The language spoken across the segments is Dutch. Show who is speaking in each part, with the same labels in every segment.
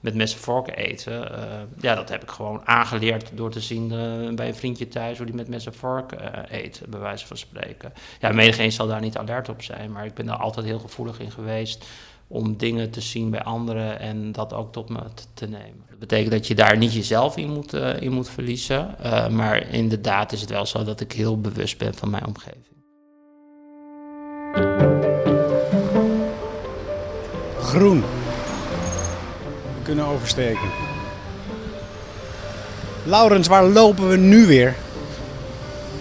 Speaker 1: met mes en vorken eten. eh, ja, dat heb ik gewoon aangeleerd door te zien eh, bij een vriendje thuis hoe die met mes en vork eh, eet, bij wijze van spreken. Ja, menigeen zal daar niet alert op zijn, maar ik ben daar altijd heel gevoelig in geweest om dingen te zien bij anderen en dat ook tot me te, nemen. Dat betekent dat je daar niet jezelf in moet, in moet verliezen, eh, maar inderdaad is het wel zo dat ik heel bewust ben van mijn omgeving.
Speaker 2: Groen. Kunnen oversteken. Laurens, waar lopen we nu weer?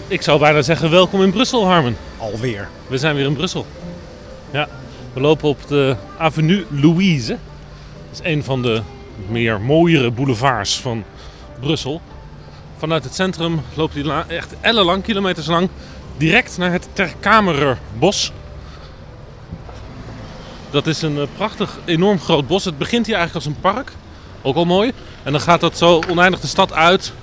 Speaker 3: Ik zou bijna zeggen welkom in Brussel, Harmen.
Speaker 2: Alweer.
Speaker 3: We zijn weer in Brussel. Ja, we lopen op de Avenue Louise. Dat is een van de meer mooiere boulevards van Brussel. Vanuit het centrum loopt hij echt ellenlang, kilometers lang, direct naar het Terkamererbos. Dat is een eh, prachtig, enorm groot bos. Het begint hier eigenlijk als een park. Ook al mooi. En dan gaat dat zo oneindig de stad uit.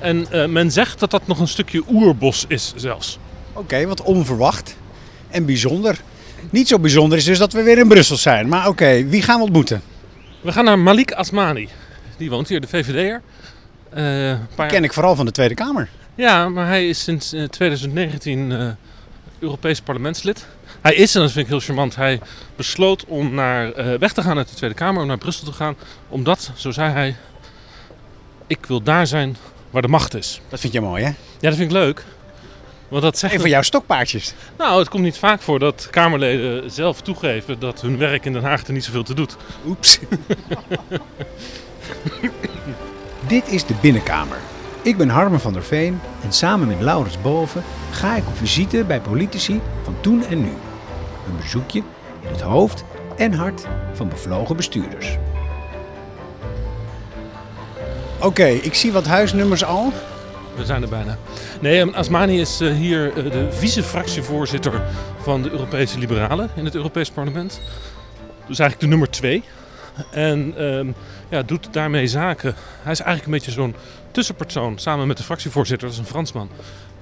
Speaker 3: En eh, men zegt dat dat nog een stukje oerbos is zelfs.
Speaker 2: Oké, wat onverwacht en bijzonder. Niet zo bijzonder is dus dat we weer in Brussel zijn. Maar oké, wie gaan we ontmoeten?
Speaker 3: We gaan naar Malik Asmani. Die woont hier, de VVD'er. Eh, een paar-
Speaker 2: Ken ik vooral van de Tweede Kamer.
Speaker 3: Ja, maar hij is sinds eh, 2019 eh, Europees parlementslid. Hij is, en dat vind ik heel charmant, hij besloot om naar, eh, weg te gaan uit de Tweede Kamer, om naar Brussel te gaan. Omdat, zo zei hij, ik wil daar zijn waar de macht is.
Speaker 2: Dat vind je mooi, hè?
Speaker 3: Ja, dat vind ik leuk. Want dat zegt
Speaker 2: Een van jouw stokpaardjes.
Speaker 3: Nou, het komt niet vaak voor dat Kamerleden zelf toegeven dat hun werk in Den Haag er niet zoveel te doet.
Speaker 2: Oeps. Dit is de binnenkamer. Ik ben Harmen van der Veen en samen met Laurens Boven ga ik op visite bij politici van toen en nu. Een bezoekje in het hoofd en hart van bevlogen bestuurders. Oké, ik zie wat huisnummers al.
Speaker 3: We zijn er bijna. Nee, eh, Asmani is eh, hier eh, de vice-fractievoorzitter van de Europese Liberalen in het Europees Parlement. Dus eigenlijk de nummer twee. En ehm, ja, doet daarmee zaken. Hij is eigenlijk een beetje zo'n tussenpersoon samen met de fractievoorzitter, dat is een Fransman.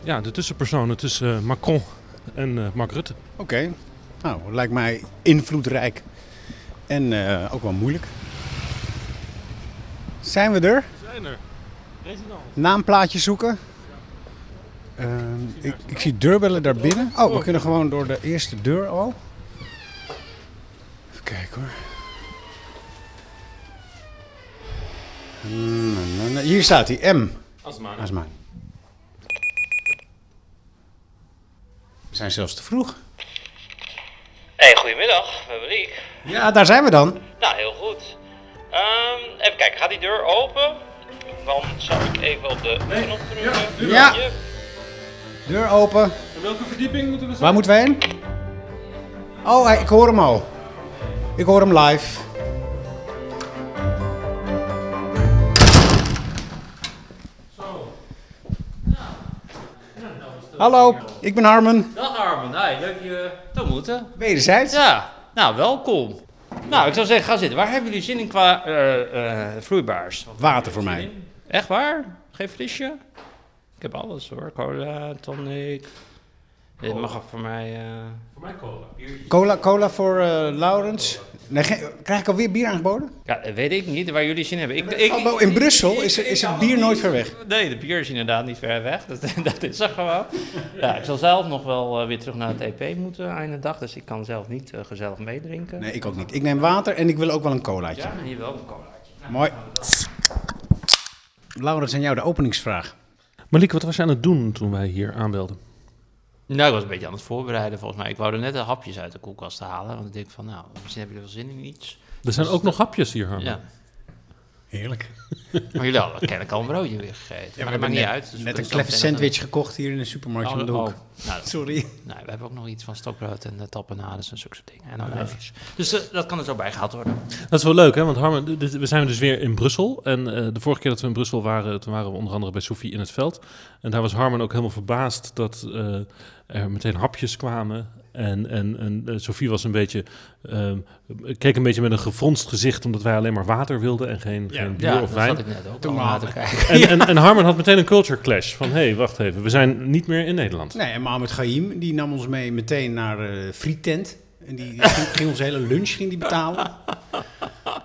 Speaker 3: Ja, de tussenpersonen tussen eh, Macron en Mark Rutte.
Speaker 2: Oké, nou, lijkt mij invloedrijk en eh, ook wel moeilijk. Zijn we er?
Speaker 3: We zijn er. President.
Speaker 2: Naamplaatje zoeken. Ehm, ik, ik zie deurbellen daar binnen. Oh, we kunnen gewoon door de eerste deur al. Even kijken hoor. Hier staat hij, M.
Speaker 3: Asmani.
Speaker 2: Asma. We zijn zelfs te vroeg.
Speaker 4: Hey, goedemiddag, met Riek.
Speaker 2: Ja, daar zijn we dan.
Speaker 4: Nou, heel goed. Ehm, even kijken, gaat die deur open? Dan zou ik even op de knop drukken.
Speaker 2: Ja. Deur open.
Speaker 3: En welke verdieping moeten we zijn?
Speaker 2: Waar moeten we heen? Oh, ik hoor hem al. Ik hoor hem live. Hallo, ik ben Harmen.
Speaker 1: Dag Armen, hey, leuk je te ontmoeten.
Speaker 2: Wederzijds.
Speaker 1: Ja, nou welkom. Nou, ik zou zeggen, ga zitten. Waar hebben jullie zin in qua eh, eh, vloeibaars?
Speaker 2: Water voor mij.
Speaker 1: Echt waar? Geen frisje? Ik heb alles hoor. Cola, tonic. Dit mag ook voor mij... eh,
Speaker 3: Voor mij cola.
Speaker 2: Cola, cola voor Laurens. Nee, krijg ik alweer bier aangeboden?
Speaker 1: Ja, weet ik niet waar jullie zin hebben. Ik,
Speaker 2: in Brussel is, is het bier nooit ver weg.
Speaker 1: Nee, de bier is inderdaad niet ver weg. Dat, dat is er gewoon. Ja, ik zal zelf nog wel eh, weer terug naar het EP moeten einde dag. Dus ik kan zelf niet eh, gezellig meedrinken.
Speaker 2: Nee, ik ook niet. Ik neem water en ik wil ook wel een colaatje.
Speaker 1: Ja, hier wel een colaatje.
Speaker 2: Mooi. Laurens, aan jou de openingsvraag.
Speaker 3: Malik, wat was je aan het doen toen wij hier aanbelden?
Speaker 1: Nou, ik was een beetje aan het voorbereiden volgens mij. Ik wou er net de hapjes uit de koelkast halen. Want ik denk van, nou, misschien hebben jullie wel zin in iets.
Speaker 3: Er zijn ook nog hapjes hier, Harmen.
Speaker 1: Ja.
Speaker 2: Heerlijk.
Speaker 1: Maar jullie hadden kennelijk al een broodje weer gegeten. maar dat maakt niet uit. dus
Speaker 2: net een kleffe sandwich gekocht hier in de supermarkt om de
Speaker 1: Oh,
Speaker 2: hoek.
Speaker 1: oh. Nou,
Speaker 2: Sorry.
Speaker 1: Nou, we hebben ook nog iets van stokbrood en uh, tapenades en zulke soort dingen. En olijfjes. Dus eh, dat kan er zo bij gehaald worden.
Speaker 3: Dat is wel leuk, hè? Want Harmen, we zijn dus weer in Brussel. En eh, de vorige keer dat we in Brussel waren, toen waren we onder andere bij Sophie in het veld. En daar was Harmen ook helemaal verbaasd dat eh, er meteen hapjes kwamen. En, en, en eh, Sophie was een beetje, ehm, keek een beetje met een gefronst gezicht, omdat wij alleen maar water wilden en geen, geen bier
Speaker 1: Ja,
Speaker 3: of
Speaker 1: dat
Speaker 3: wijn.
Speaker 1: zat ik net ook
Speaker 2: Toen
Speaker 1: kijken.
Speaker 3: En, en, en Harmen had meteen een culture clash van, hé, hey, wacht even, we zijn niet meer in Nederland.
Speaker 2: Nee, en Mohamed Gaim, die nam ons mee meteen naar eh Frietent. En die ging, ging onze hele lunch ging die betalen.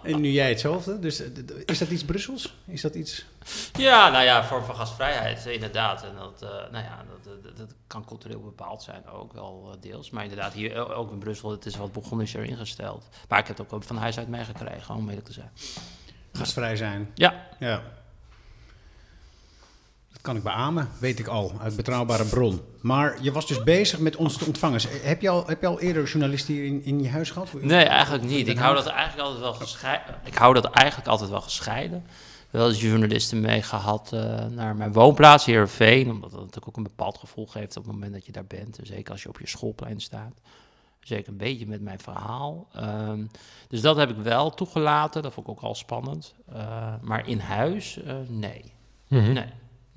Speaker 2: En nu jij hetzelfde. Dus eh, is dat iets Brussels? Is dat iets...
Speaker 1: Ja, nou ja, vorm van gastvrijheid, inderdaad. En dat, eh, nou ja, dat, dat, dat kan cultureel bepaald zijn ook wel eh, deels. Maar inderdaad, hier eh, ook in Brussel, het is wat begonischer ingesteld. Maar ik heb het ook van huis uit meegekregen, om eerlijk te zijn.
Speaker 2: Gastvrij zijn.
Speaker 1: Ja,
Speaker 2: Ja. Dat kan ik beamen, weet ik al, uit betrouwbare bron. Maar je was dus bezig met ons te ontvangen. Heb je al, heb je al eerder journalisten hier in, in je huis gehad?
Speaker 1: nee, eigenlijk niet. Ik hou dat eigenlijk altijd wel gescheiden. Ik hou dat eigenlijk altijd wel gescheiden. Wel eens journalisten mee gehad eh, naar mijn woonplaats, Heerenveen. Omdat dat natuurlijk ook een bepaald gevoel geeft op het moment dat je daar bent. Zeker als je op je schoolplein staat. Zeker een beetje met mijn verhaal. Ehm, dus dat heb ik wel toegelaten. Dat vond ik ook al spannend. Eh, maar in huis, eh, nee.
Speaker 3: Mhm.
Speaker 1: Nee,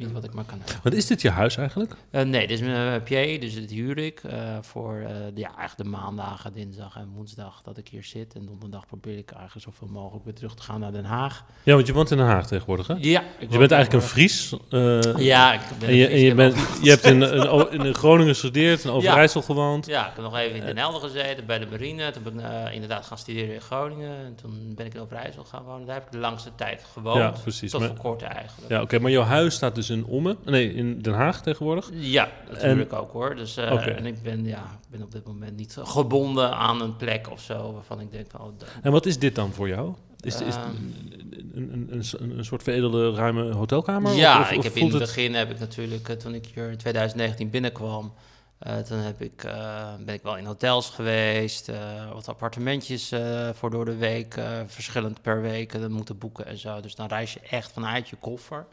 Speaker 1: niet wat ik maar kan hebben.
Speaker 3: Wat is dit je huis eigenlijk?
Speaker 1: Eh, nee, dit is mijn uh, PA, dus dit huur ik eh, voor eh, de, ja, eigenlijk de maandagen, dinsdag en woensdag dat ik hier zit. En donderdag probeer ik eigenlijk zoveel mogelijk weer terug te gaan naar Den Haag.
Speaker 3: Ja, want je woont in Den Haag tegenwoordig, hè?
Speaker 1: Ja, ik
Speaker 3: Je bent eigenlijk een Fries. eh,
Speaker 1: Ja, ik ben
Speaker 3: En je, en je, bent, je hebt in, in, in Groningen gestudeerd, in Overijssel gewoond.
Speaker 1: Ja, ik heb nog even in Den Helder gezeten bij de marine. Toen ben ik eh, inderdaad gaan studeren in Groningen. En toen ben ik in Overijssel gaan wonen. Daar heb ik de langste tijd gewoond.
Speaker 3: Ja, precies.
Speaker 1: Tot
Speaker 3: Maar-
Speaker 1: voor kort eigenlijk.
Speaker 3: Ja, oké, maar jouw huis staat dus in Ommen, nee, in Den Haag tegenwoordig.
Speaker 1: Ja, natuurlijk ook hoor. Dus,
Speaker 3: Oké.
Speaker 1: En ik ben, ja, ben op dit moment niet gebonden aan een plek of zo waarvan ik denk, oh, da-
Speaker 3: En wat is dit dan voor jou? Is, is
Speaker 1: Ehm.
Speaker 3: een, een, een, een, soort veredelde ruime hotelkamer?
Speaker 1: Ja,
Speaker 3: Of- of-
Speaker 1: ik heb in het begin heb ik natuurlijk, eh, toen ik hier in 2019 binnenkwam, eh, toen heb ik, ben ik wel in hotels geweest, wat appartementjes voor door de week, verschillend per week eh, moeten boeken en zo. Dus dan reis je echt vanuit je koffer.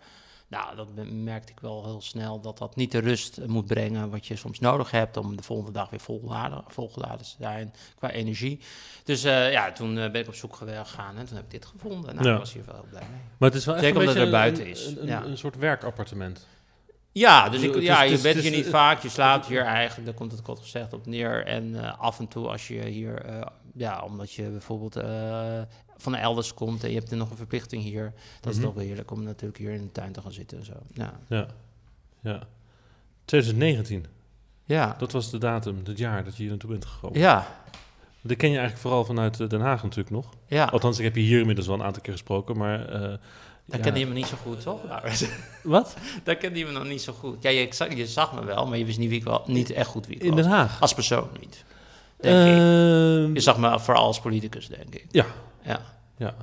Speaker 1: Nou, dat merkte ik wel heel snel, dat dat niet de rust moet brengen wat je soms nodig hebt om de volgende dag weer volgeladen, volgeladen te zijn qua energie. Dus eh, ja, toen eh, ben ik op zoek gegaan en toen heb ik dit gevonden. Nou,
Speaker 3: Ja.
Speaker 1: ik was hier wel heel blij mee.
Speaker 3: Maar het is wel echt
Speaker 1: Zeker
Speaker 3: een
Speaker 1: omdat er
Speaker 3: een-
Speaker 1: buiten is,
Speaker 3: Een, een,
Speaker 1: ja.
Speaker 3: een soort werkappartement.
Speaker 1: Ja, dus ik,
Speaker 3: is-
Speaker 1: ja, je bent hier niet vaak. Je slaapt hier eigenlijk, daar komt het kort gezegd op neer. En eh, af en toe als je hier, ja, omdat je bijvoorbeeld van elders komt en je hebt er nog een verplichting hier. Dat is
Speaker 3: Mhm.
Speaker 1: toch wel heerlijk om natuurlijk hier in de tuin te gaan zitten en zo. Ja,
Speaker 3: Ja. ja. 2019,
Speaker 1: ja.
Speaker 3: dat was de datum, het jaar dat je hier naartoe bent gekomen.
Speaker 1: ja.
Speaker 3: Dat ken je eigenlijk vooral vanuit eh, Den Haag natuurlijk nog.
Speaker 1: ja.
Speaker 3: Althans, ik heb je hier inmiddels wel een aantal keer gesproken, maar... eh,
Speaker 1: Daar
Speaker 3: ja.
Speaker 1: kende je me niet zo goed, toch? Nou,
Speaker 3: Wat?
Speaker 1: Daar kende je me nog niet zo goed. Ja, je, zag, je zag me wel, maar je wist niet, wie ik wel, niet echt goed wie ik
Speaker 3: In
Speaker 1: was.
Speaker 3: Den Haag?
Speaker 1: Als persoon niet, denk ik.
Speaker 3: Ehm,
Speaker 1: Je zag me vooral als politicus, denk ik.
Speaker 3: Ja.
Speaker 1: Ja.
Speaker 3: Ja.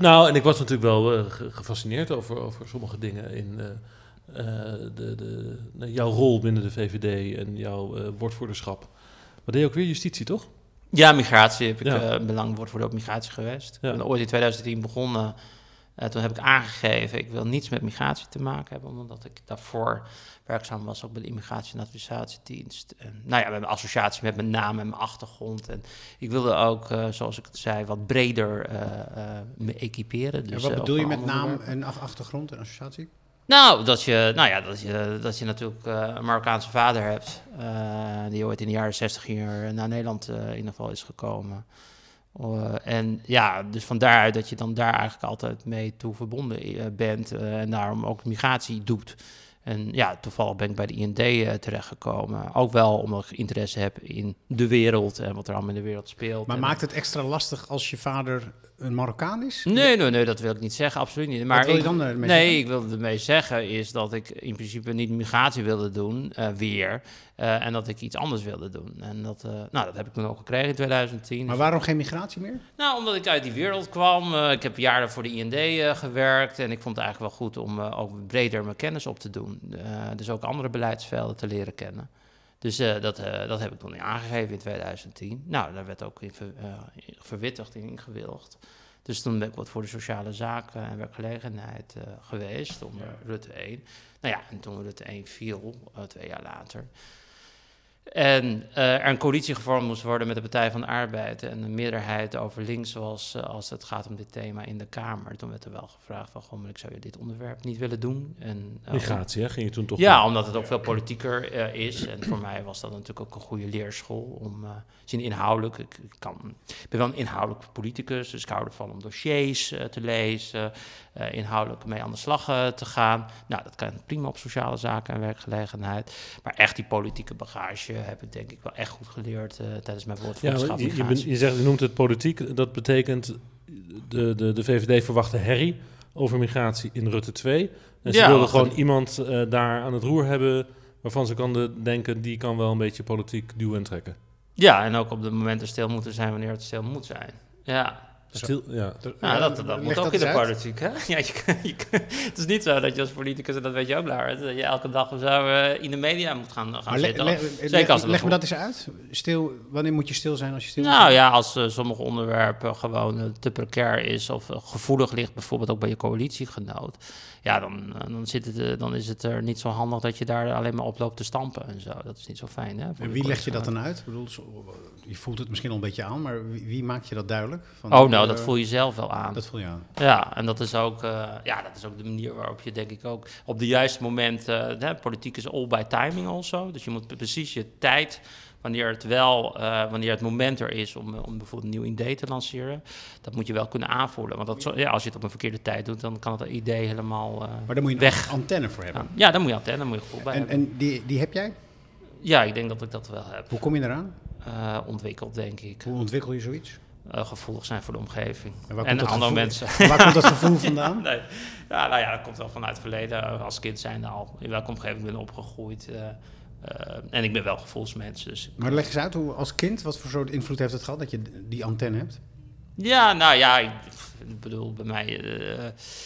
Speaker 3: Nou, en ik was natuurlijk wel eh, ge- gefascineerd over, over sommige dingen in eh, eh, de, de, nou, jouw rol binnen de VVD en jouw woordvoerderschap. Wat deed je ook weer? Justitie, toch?
Speaker 1: Ja, migratie heb ik
Speaker 3: Ja.
Speaker 1: belang wordt voor de migratie geweest.
Speaker 3: Ja.
Speaker 1: Ik ben ooit in 2010 begonnen. Eh, toen heb ik aangegeven, ik wil niets met migratie te maken hebben, omdat ik daarvoor werkzaam was ook bij de Immigratie- en Advisatiedienst. En, nou ja, met mijn associatie met mijn naam en mijn achtergrond. En ik wilde ook, eh, zoals ik het zei, wat breder eh, me equiperen.
Speaker 2: En
Speaker 1: Dus,
Speaker 2: wat bedoel je met naam en ach- achtergrond en associatie?
Speaker 1: Nou, dat je, nou ja, dat je, dat je natuurlijk een Marokkaanse vader hebt. die ooit in de jaren 60 hier naar Nederland in ieder geval is gekomen. Eh, en ja, dus van daaruit dat je dan daar eigenlijk altijd mee toe verbonden eh, bent. eh, en daarom ook migratie doet. En ja, toevallig ben ik bij de IND eh, terechtgekomen. Ook wel omdat ik interesse heb in de wereld en wat er allemaal in de wereld speelt.
Speaker 2: Maar
Speaker 1: En-
Speaker 2: maakt het extra lastig als je vader een Marokkaan is?
Speaker 1: Nee, nee, nee, dat wil ik niet zeggen, absoluut niet. Maar
Speaker 2: Wat wil je dan ermee
Speaker 1: Nee,
Speaker 2: zeggen?
Speaker 1: ik wilde ermee zeggen is dat ik in principe niet migratie wilde doen, eh, weer. eh, en dat ik iets anders wilde doen. En dat, eh, nou, dat heb ik toen ook gekregen in 2010.
Speaker 2: Maar waarom geen migratie meer?
Speaker 1: Nou, omdat ik uit die wereld kwam. eh, ik heb jaren voor de IND eh, gewerkt. En ik vond het eigenlijk wel goed om eh, ook breder mijn kennis op te doen. Eh, dus ook andere beleidsvelden te leren kennen. Dus eh, dat, eh, dat heb ik toen aangegeven in 2010. Nou, daar werd ook in ver, in verwittigd en ingewilligd. Dus toen ben ik wat voor de sociale zaken en werkgelegenheid geweest onder Rutte 1. Nou ja, en toen Rutte 1 viel, twee jaar later, en eh, er een coalitie gevormd moest worden met de Partij van de Arbeid. En de meerderheid over links was, eh, als het gaat om dit thema in de Kamer. Toen werd er wel gevraagd van, goh, ik zou je dit onderwerp niet willen doen. En, eh,
Speaker 3: Migratie, hè? Ging je toen toch...
Speaker 1: ja, omdat het ook veel politieker is. En voor mij was dat natuurlijk ook een goede leerschool. Om, zien inhoudelijk, ik, kan, ik ben wel een inhoudelijk politicus, dus ik hou ervan om dossiers te lezen, inhoudelijk mee aan de slag te gaan. Nou, dat kan prima op sociale zaken en werkgelegenheid. Maar echt die politieke bagage heb ik denk ik wel echt goed geleerd eh, tijdens mijn
Speaker 3: Ja,
Speaker 1: woordvoerderschap.
Speaker 3: je, je, bent- je zegt, je noemt het politiek. Dat betekent, de, de, de VVD verwachtte herrie over migratie in Rutte 2. En ze
Speaker 1: Ja,
Speaker 3: wilden gewoon iemand eh, daar aan het roer hebben waarvan ze kan de- denken, die kan wel een beetje politiek duwen en trekken.
Speaker 1: Ja, en ook op de momenten stil moeten zijn wanneer het stil moet zijn. Ja,
Speaker 3: Stil, ja.
Speaker 1: nou, dat, dat moet ook in de politiek, hè? Ja, je, het is niet zo dat je als politicus, en dat weet je ook, Laurens, dat je elke dag of zo eh, in de media moet gaan, gaan
Speaker 2: le-
Speaker 1: zitten.
Speaker 2: le-
Speaker 1: Zeker als
Speaker 2: leg, me dat eens uit. Stil, wanneer moet je stil zijn als je stil
Speaker 1: Nou ja, als eh, sommige onderwerpen gewoon eh, te precair is of gevoelig ligt, bijvoorbeeld ook bij je coalitiegenoot, ja, dan, dan, zit het, dan is het er niet zo handig dat je daar alleen maar op loopt te stampen en zo. Dat is niet zo fijn, hè?
Speaker 2: En wie leg je dat dan uit? Ik bedoel, zo- je voelt het misschien al een beetje aan, maar wie, wie maakt je dat duidelijk? Van,
Speaker 1: Oh, nou,
Speaker 2: eh,
Speaker 1: dat voel je zelf wel aan.
Speaker 2: Dat voel je aan.
Speaker 1: Ja, en dat is ook, eh, ja, dat is ook de manier waarop je denk ik ook op de juiste moment, eh, politiek is all by timing also, dus je moet precies je tijd, wanneer het wel, wanneer het moment er is om, om bijvoorbeeld een nieuw idee te lanceren, dat moet je wel kunnen aanvoelen. Want dat, ja, als je het op een verkeerde tijd doet, dan kan het idee helemaal eh,
Speaker 2: Maar daar moet je
Speaker 1: weg.
Speaker 2: een antenne voor hebben.
Speaker 1: Ja, ja, daar moet je antenne, daar moet je gevoel bij
Speaker 2: En,
Speaker 1: hebben.
Speaker 2: en die, die heb jij?
Speaker 1: Ja, ik denk dat ik dat wel heb
Speaker 2: Hoe kom je eraan?
Speaker 1: Eh, ontwikkeld, denk ik.
Speaker 2: Hoe ontwikkel je zoiets?
Speaker 1: Eh, gevoelig zijn voor de omgeving.
Speaker 2: En
Speaker 1: andere mensen.
Speaker 2: Waar komt dat gevoel vandaan?
Speaker 1: Nee. Ja, nou ja, dat komt wel vanuit het verleden. Als kind zijn al. In welke omgeving ik ben opgegroeid. eh, en ik ben wel gevoelsmens. Dus
Speaker 2: Maar leg eens uit, hoe, als kind, wat voor soort invloed heeft het gehad dat je die antenne hebt?
Speaker 1: Ja, nou ja, ik, ik bedoel, bij mij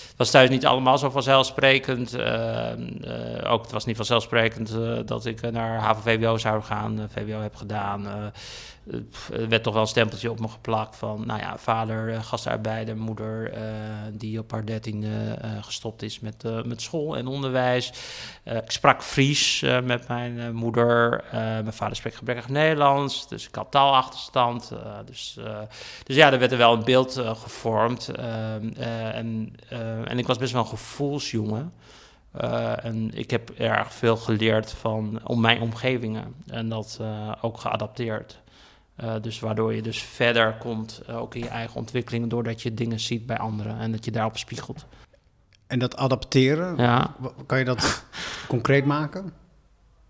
Speaker 1: het was thuis niet allemaal zo vanzelfsprekend. Eh, eh, ook het was niet vanzelfsprekend dat ik naar HAVO-VWO zou gaan, VWO heb gedaan. Eh, er werd toch wel een stempeltje op me geplakt van, nou ja, vader, eh, gastarbeider, moeder, eh, die op haar dertiende eh, gestopt is met, met school en onderwijs. Ik sprak Fries met mijn moeder. Mijn vader spreekt gebrekkig Nederlands, dus ik had taalachterstand. dus, dus ja, er werd er wel een beeld gevormd. En, en ik was best wel een gevoelsjongen. En ik heb erg veel geleerd van om mijn omgevingen en dat ook geadapteerd. Eh, dus waardoor je dus verder komt, eh, ook in je eigen ontwikkeling, doordat je dingen ziet bij anderen en dat je daarop spiegelt.
Speaker 2: En dat adapteren,
Speaker 1: Ja.
Speaker 2: kan je dat concreet maken?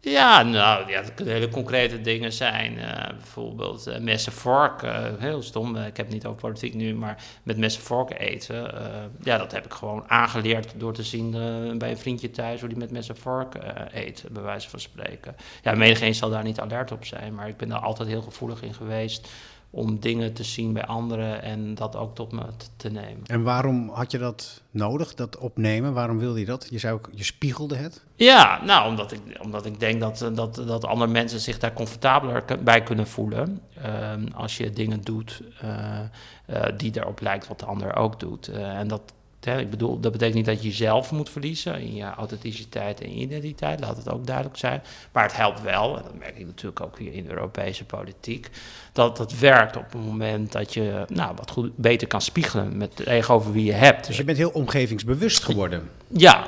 Speaker 1: Ja, nou, ja, dat kunnen hele concrete dingen zijn. eh, bijvoorbeeld eh, messen vorken. heel stom, eh, ik heb het niet over politiek nu, maar met messen vorken eten. eh, ja, dat heb ik gewoon aangeleerd door te zien eh, bij een vriendje thuis hoe die met messen vorken eh, eet, bij wijze van spreken. Ja, menigeen zal daar niet alert op zijn, maar ik ben daar altijd heel gevoelig in geweest om dingen te zien bij anderen en dat ook tot me te, te nemen.
Speaker 2: En waarom had je dat nodig, dat opnemen? Waarom wilde je dat? Je zei ook, je spiegelde het.
Speaker 1: Ja, nou, omdat ik, omdat ik denk dat, eh, dat, dat andere mensen zich daar comfortabeler bij kunnen voelen. Ehm, als je dingen doet eh, eh, die erop lijkt wat de ander ook doet. En dat, hè, ik bedoel, dat betekent niet dat je jezelf moet verliezen in je authenticiteit en identiteit. Laat het ook duidelijk zijn. Maar het helpt wel, en dat merk ik natuurlijk ook hier in de Europese politiek, dat het werkt op het moment dat je nou, wat goed, beter kan spiegelen met tegenover wie je hebt.
Speaker 2: Dus je bent heel omgevingsbewust geworden.
Speaker 1: Ja,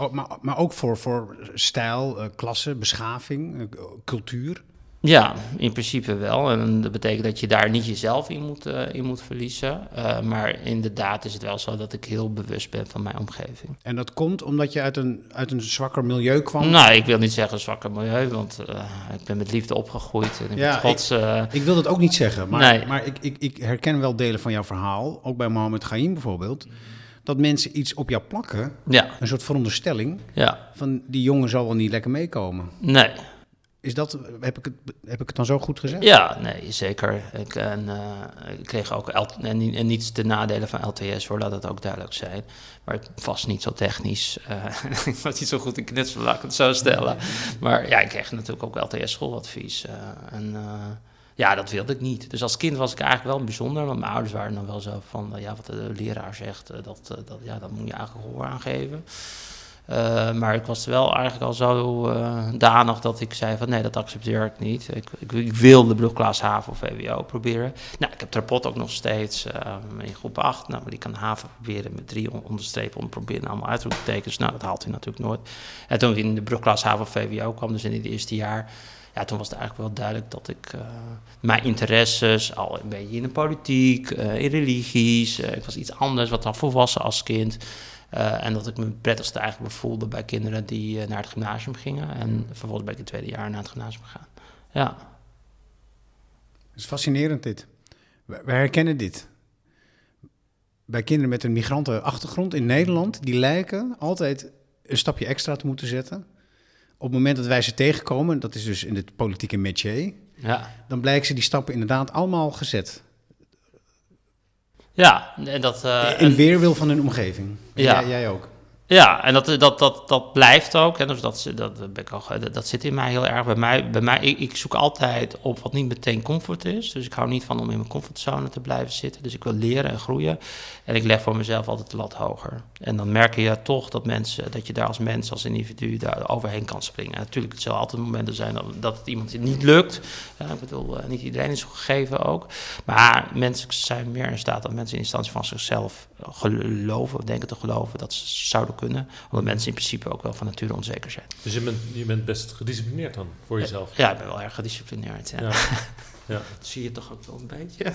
Speaker 2: Oh, maar, maar ook voor, voor stijl, eh, klasse, beschaving, eh, cultuur.
Speaker 1: Ja, in principe wel. En dat betekent dat je daar niet jezelf in moet, eh, in moet verliezen. Eh, maar inderdaad is het wel zo dat ik heel bewust ben van mijn omgeving.
Speaker 2: En dat komt omdat je uit een, uit een zwakker milieu kwam.
Speaker 1: Nou, ik wil niet zeggen zwakker milieu, want eh, ik ben met liefde opgegroeid. En ik
Speaker 2: Ja,
Speaker 1: trots. eh,
Speaker 2: Ik wil dat ook niet zeggen, maar,
Speaker 1: Nee.
Speaker 2: maar ik, ik, ik herken wel delen van jouw verhaal. Ook bij Mohammed Gaim bijvoorbeeld. Dat mensen iets op jou plakken,
Speaker 1: ja,
Speaker 2: een soort veronderstelling
Speaker 1: ja,
Speaker 2: van die jongen zal wel niet lekker meekomen.
Speaker 1: nee.
Speaker 2: Is dat, heb ik het, heb ik het dan zo goed gezegd?
Speaker 1: Ja, nee, zeker. Ik, en, eh, kreeg ook en, ni- en niets ten nadele van LTS, hoor, laat het ook duidelijk zijn. Maar het was niet zo technisch. eh, ik was niet zo goed in knutselen, laat ik het zo stellen. Maar ja, ik kreeg natuurlijk ook LTS-schooladvies. eh, en ja, dat wilde ik niet. Dus als kind was ik eigenlijk wel bijzonder, want mijn ouders waren dan wel zo van, eh, ja, wat de leraar zegt, dat, dat, ja, dat moet je eigenlijk gehoor aangeven. Eh, maar ik was wel eigenlijk al zo eh, danig dat ik zei van nee, dat accepteer ik niet. Ik, ik, ik wil de brugklas HAVO of VWO proberen. Nou, ik heb het rapport ook nog steeds eh, in groep 8. Nou, maar die kan HAVO proberen met drie on- onderstrepen om proberen allemaal uitroeptekens. Nou, dat haalt hij natuurlijk nooit. En toen ik in de brugklas HAVO of VWO kwam, dus in het eerste jaar... Ja, toen was het eigenlijk wel duidelijk dat ik eh, mijn interesses al een beetje in de politiek, in religies, ik was iets anders, wat dan volwassen als kind. Eh, en dat ik me prettigste eigenlijk voelde bij kinderen die eh, naar het gymnasium gingen. En vervolgens ben ik in het tweede jaar naar het gymnasium gegaan. Ja,
Speaker 2: Het is fascinerend dit. Wij wij herkennen dit. bij kinderen met een migrantenachtergrond in Nederland, die lijken altijd een stapje extra te moeten zetten. Op het moment dat wij ze tegenkomen, dat is dus in het politieke métier,
Speaker 1: Ja.
Speaker 2: dan blijken ze die stappen inderdaad allemaal gezet.
Speaker 1: Ja, en dat... eh,
Speaker 2: in weerwil van hun omgeving.
Speaker 1: Ja.
Speaker 2: Jij, jij ook.
Speaker 1: Ja, en dat, dat, dat, dat blijft ook. Hè. Dus dat, dat, ben ik al, dat, zit in mij heel erg. Bij mij, bij mij ik, ik zoek altijd op wat niet meteen comfort is. Dus ik hou niet van om in mijn comfortzone te blijven zitten. Dus ik wil leren en groeien. En ik leg voor mezelf altijd de lat hoger. En dan merk je toch dat, mensen, dat je daar als mens, als individu, daar overheen kan springen. En natuurlijk, het zullen altijd momenten zijn dat, dat het iemand niet lukt. Ja, ik bedoel, eh, niet iedereen is gegeven ook. Maar mensen zijn meer in staat dat mensen in instantie van zichzelf geloven, denken te geloven dat ze zouden kunnen. Omdat mensen in principe ook wel van nature onzeker zijn.
Speaker 3: Dus je bent, je bent best gedisciplineerd dan, voor jezelf.
Speaker 1: Ja, ik ben wel erg gedisciplineerd. Ja.
Speaker 3: Ja. Ja.
Speaker 1: Dat zie je toch ook wel een beetje.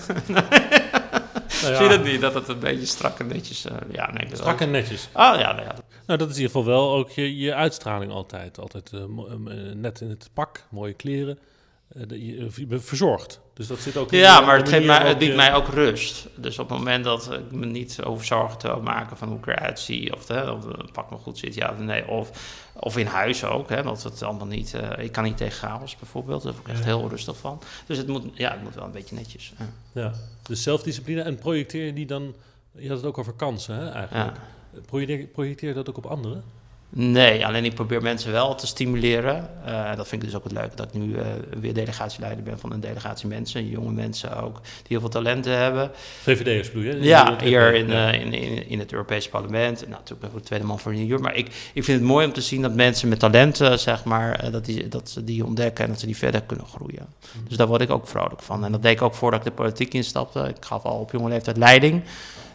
Speaker 3: Nou ja,
Speaker 1: Zie je dat niet? Dat het een beetje strak en netjes... eh, ja, nee,
Speaker 3: Strak
Speaker 1: wel-
Speaker 3: en netjes.
Speaker 1: Oh ja, nou ja.
Speaker 3: Nou, dat is in ieder geval wel ook je, je uitstraling altijd. Altijd eh, eh, net in het pak, mooie kleren. Eh, de- je, je bent verzorgd. Dus dat zit ook in
Speaker 1: Ja,
Speaker 3: de-
Speaker 1: maar
Speaker 3: de
Speaker 1: het, geeft mij, het biedt
Speaker 3: je-
Speaker 1: mij ook rust. Dus op het moment dat ik me niet over zorgen te maken van hoe ik eruit zie, of, hè, of het pak me goed zit, ja of nee, of, of in huis ook, hè, dat het allemaal niet, eh, ik kan niet tegen chaos bijvoorbeeld, daar word ik echt
Speaker 3: Ja.
Speaker 1: heel rustig van. Dus het moet, ja, het moet wel een beetje netjes. Ja.
Speaker 3: Ja, dus zelfdiscipline. En projecteer je die dan... Je had het ook over kansen, hè, eigenlijk. Projecteer, projecteer je dat ook op anderen?
Speaker 1: Nee, alleen ik probeer mensen wel te stimuleren. Eh, dat vind ik dus ook het leuke dat ik nu eh, weer delegatieleider ben van een delegatie mensen, jonge mensen ook, die heel veel talenten hebben.
Speaker 3: VVD'ers bedoel je?
Speaker 1: Ja, hier in, eh, in, in, in het Europese parlement. Nou, natuurlijk ben ik ook de tweede man voor New York. Maar ik, ik vind het mooi om te zien dat mensen met talenten, zeg maar, dat, die, dat ze die ontdekken en dat ze die verder kunnen groeien. Dus daar word ik ook vrolijk van. En dat deed ik ook voordat ik de politiek instapte. Ik gaf al op jonge leeftijd leiding.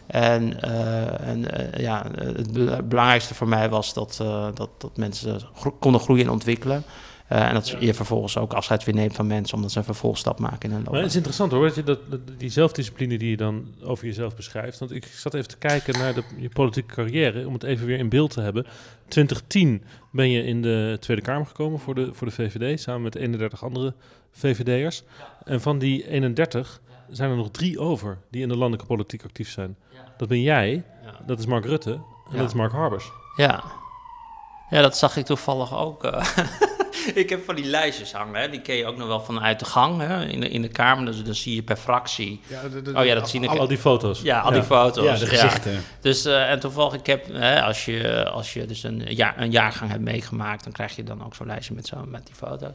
Speaker 1: En, eh, en eh, ja, het be- belangrijkste voor mij was dat, eh, dat, dat mensen gro- konden groeien en ontwikkelen. En dat je vervolgens ook afscheid weer neemt van mensen, omdat ze een vervolgstap maken in hun
Speaker 3: Maar het is interessant hoor, dat je dat, dat- die zelfdiscipline die je dan over jezelf beschrijft. Want ik zat even te kijken naar de, je politieke carrière, om het even weer in beeld te hebben. 2010 ben je in de Tweede Kamer gekomen voor de, voor de VVD, samen met 31 andere VVD'ers. En van die 31 zijn er nog drie over die in de landelijke politiek actief zijn. Dat ben jij,
Speaker 1: Ja.
Speaker 3: dat is Mark Rutte en
Speaker 1: Ja.
Speaker 3: dat is Mark Harbers.
Speaker 1: Ja. Ja, dat zag ik toevallig ook. eh. ik heb van die lijstjes hangen, hè. die ken je ook nog wel vanuit de gang hè. In, de, in de Kamer. Dus dan zie je per fractie. Oh ja, dat zie ik.
Speaker 3: Al die foto's.
Speaker 1: Ja, al die foto's.
Speaker 2: Ja, de gezichten.
Speaker 1: Dus, eh, en toevallig, ik heb, hè, als, je, als je dus een, jaar, een jaargang hebt meegemaakt, dan krijg je dan ook zo'n lijstje met, zo, met die foto's.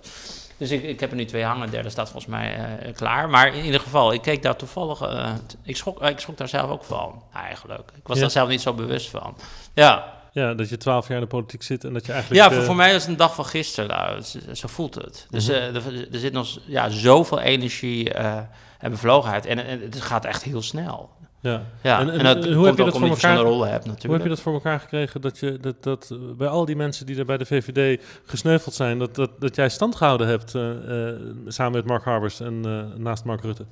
Speaker 1: Dus ik, ik heb er nu twee hangen, de derde staat volgens mij eh, klaar. Maar in ieder geval, ik keek daar toevallig, eh, ik, schrok, ik schrok daar zelf ook van, eigenlijk. Ik was
Speaker 3: Ja.
Speaker 1: daar zelf niet zo bewust van. Ja,
Speaker 3: Ja, dat je twaalf jaar in de politiek zit en dat je eigenlijk...
Speaker 1: ja, voor,
Speaker 3: eh,
Speaker 1: voor mij is het een dag van gisteren. Nou, zo voelt het. Dus
Speaker 3: Mhm.
Speaker 1: eh, er, er zit nog ja, zoveel energie eh, en bevlogenheid. En, en het gaat echt heel snel.
Speaker 3: Ja.
Speaker 1: Ja,
Speaker 3: En-
Speaker 1: en,
Speaker 3: en
Speaker 1: dat
Speaker 3: hoe
Speaker 1: komt
Speaker 3: heb je
Speaker 1: ook
Speaker 3: dat voor elkaar-
Speaker 1: verschillende rollen hebt
Speaker 3: Hoe
Speaker 1: natuurlijk.
Speaker 3: heb je dat voor elkaar gekregen dat, je, dat, dat bij al die mensen die er bij de VVD gesneuveld zijn, dat, dat, dat jij stand gehouden hebt eh, eh, samen met Mark Harbers en eh, naast Mark Rutte?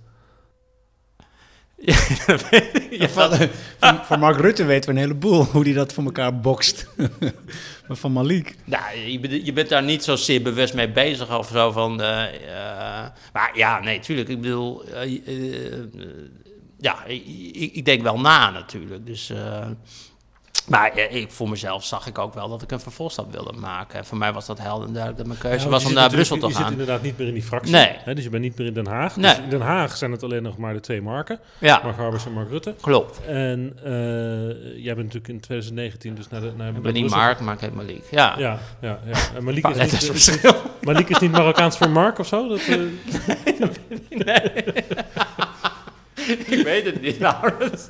Speaker 1: Ja, dat weet ik. Ja,
Speaker 2: van, van, van Mark Rutte weten we een heleboel hoe hij dat voor elkaar bokst. maar van Malik.
Speaker 1: Nou, je, bent- je bent daar niet zozeer bewust mee bezig of zo van... eh, eh, maar ja, nee, tuurlijk. Ik bedoel... ja, ik, ik- denk wel na natuurlijk. Dus... eh, maar eh, ik, voor mezelf zag ik ook wel dat ik een vervolgstap wilde maken. En voor mij was dat helder en duidelijk dat mijn keuze
Speaker 3: Ja,
Speaker 1: was om naar Brussel te
Speaker 3: Je zit
Speaker 1: gaan.
Speaker 3: inderdaad niet meer in die fractie.
Speaker 1: Nee.
Speaker 3: Hè, dus je bent niet meer in Den Haag.
Speaker 1: Nee.
Speaker 3: Dus in Den Haag zijn het alleen nog maar de twee marken.
Speaker 1: Ja,
Speaker 3: Mark Harbers en Mark Rutte.
Speaker 1: klopt.
Speaker 3: En eh, jij bent natuurlijk in 2019 dus naar de naar
Speaker 1: Ik ben niet Mark, maar ik heet Malik. Ja,
Speaker 3: Ja, ja, ja. En Malik is, niet. Malik is niet Marokkaans voor Mark of zo? Dat, eh,
Speaker 1: ik weet het niet, Laurens.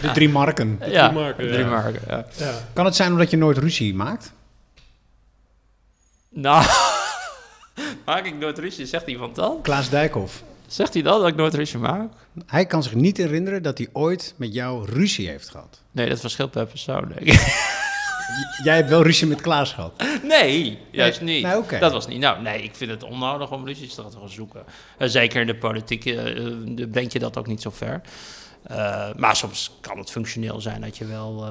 Speaker 2: De drie marken.
Speaker 1: Ja,
Speaker 3: drie marken,
Speaker 1: drie
Speaker 3: ja.
Speaker 1: marken, ja.
Speaker 3: ja.
Speaker 2: Kan het zijn omdat je nooit ruzie maakt?
Speaker 1: Nou, maak ik nooit ruzie, zegt iemand dan?
Speaker 2: Klaas Dijkhoff.
Speaker 1: Zegt hij dan dat ik nooit ruzie maak?
Speaker 2: Hij kan zich niet herinneren dat hij ooit met jou ruzie heeft gehad.
Speaker 1: Nee, dat verschilt per persoon, denk ik.
Speaker 2: Jij hebt wel ruzie met Klaas gehad.
Speaker 1: Nee, juist
Speaker 2: Nee,
Speaker 1: niet.
Speaker 2: nee, oké.
Speaker 1: Dat was niet. Nou, nee, ik vind het onnodig om ruzies te gaan zoeken. Eh, zeker in de politiek eh, brengt je dat ook niet zo ver. Maar soms kan het functioneel zijn dat je wel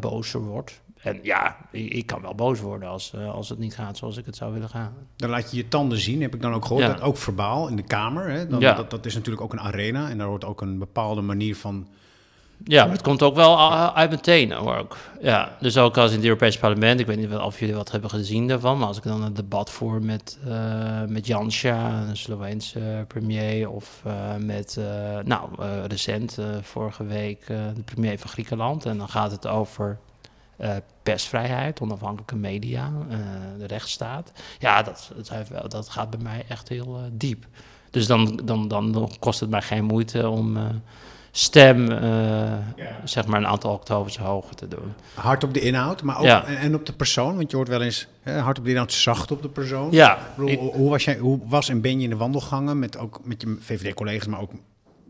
Speaker 1: bozer wordt. En ja, ik, kan wel boos worden als, als het niet gaat zoals ik het zou willen gaan.
Speaker 2: Dan laat je je tanden zien, heb ik dan ook gehoord.
Speaker 1: Ja.
Speaker 2: Dat ook verbaal in de Kamer. Hè? Dan,
Speaker 1: Ja.
Speaker 2: dat, dat is natuurlijk ook een arena. En daar hoort ook een bepaalde manier van
Speaker 1: Ja, maar het komt ook wel uit mijn tenen hoor. Ja, dus ook als in het Europese parlement, ik weet niet of jullie wat hebben gezien daarvan, maar als ik dan een debat voer met, eh met Janša, een Sloveense premier, of eh, met, eh, nou, recent, vorige week, de premier van Griekenland, en dan gaat het over persvrijheid, onafhankelijke media, de rechtsstaat. Ja, dat, dat, dat gaat bij mij echt heel diep. Dus dan, dan, dan kost het mij geen moeite om stem, eh, zeg maar, een aantal octavers hoger te doen.
Speaker 2: Hard op de inhoud, maar ook
Speaker 1: Ja.
Speaker 2: en, op de persoon. Want je hoort wel eens hè, hard op de inhoud, zacht op de persoon.
Speaker 1: Ja,
Speaker 2: Ik bedoel,
Speaker 1: ik-
Speaker 2: hoe, was jij, hoe was en ben je in de wandelgangen met, ook, met je VVD-collega's, maar ook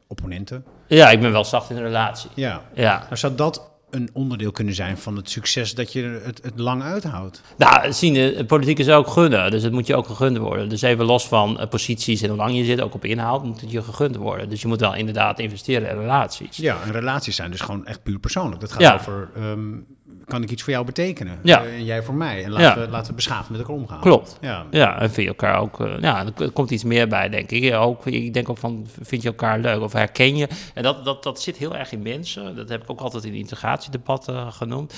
Speaker 2: opponenten?
Speaker 1: ja, ik ben wel zacht in de relatie.
Speaker 2: Ja.
Speaker 1: Ja.
Speaker 2: Nou, zou dat een onderdeel kunnen zijn van het succes dat je het, het lang uithoudt?
Speaker 1: Nou, zien, eh, politiek is ook gunnen, dus het moet je ook gegund worden. Dus even los van eh, posities en hoe lang je zit, ook op inhoud, moet het je gegund worden. Dus je moet wel inderdaad investeren in relaties.
Speaker 2: Ja, en relaties zijn dus gewoon echt puur persoonlijk. Dat gaat
Speaker 1: Ja.
Speaker 2: over, ehm, kan ik iets voor jou betekenen?
Speaker 1: Ja.
Speaker 2: Eh, en jij voor mij. En laten,
Speaker 1: Ja.
Speaker 2: we, laten we beschaafd met elkaar omgaan.
Speaker 1: Klopt.
Speaker 2: Ja.
Speaker 1: Ja, en vind je elkaar ook... eh, ja, er komt iets meer bij, denk ik. Ook, ik denk ook van, vind je elkaar leuk of herken je? En dat, dat, dat zit heel erg in mensen. Dat heb ik ook altijd in de integratiedebatten genoemd.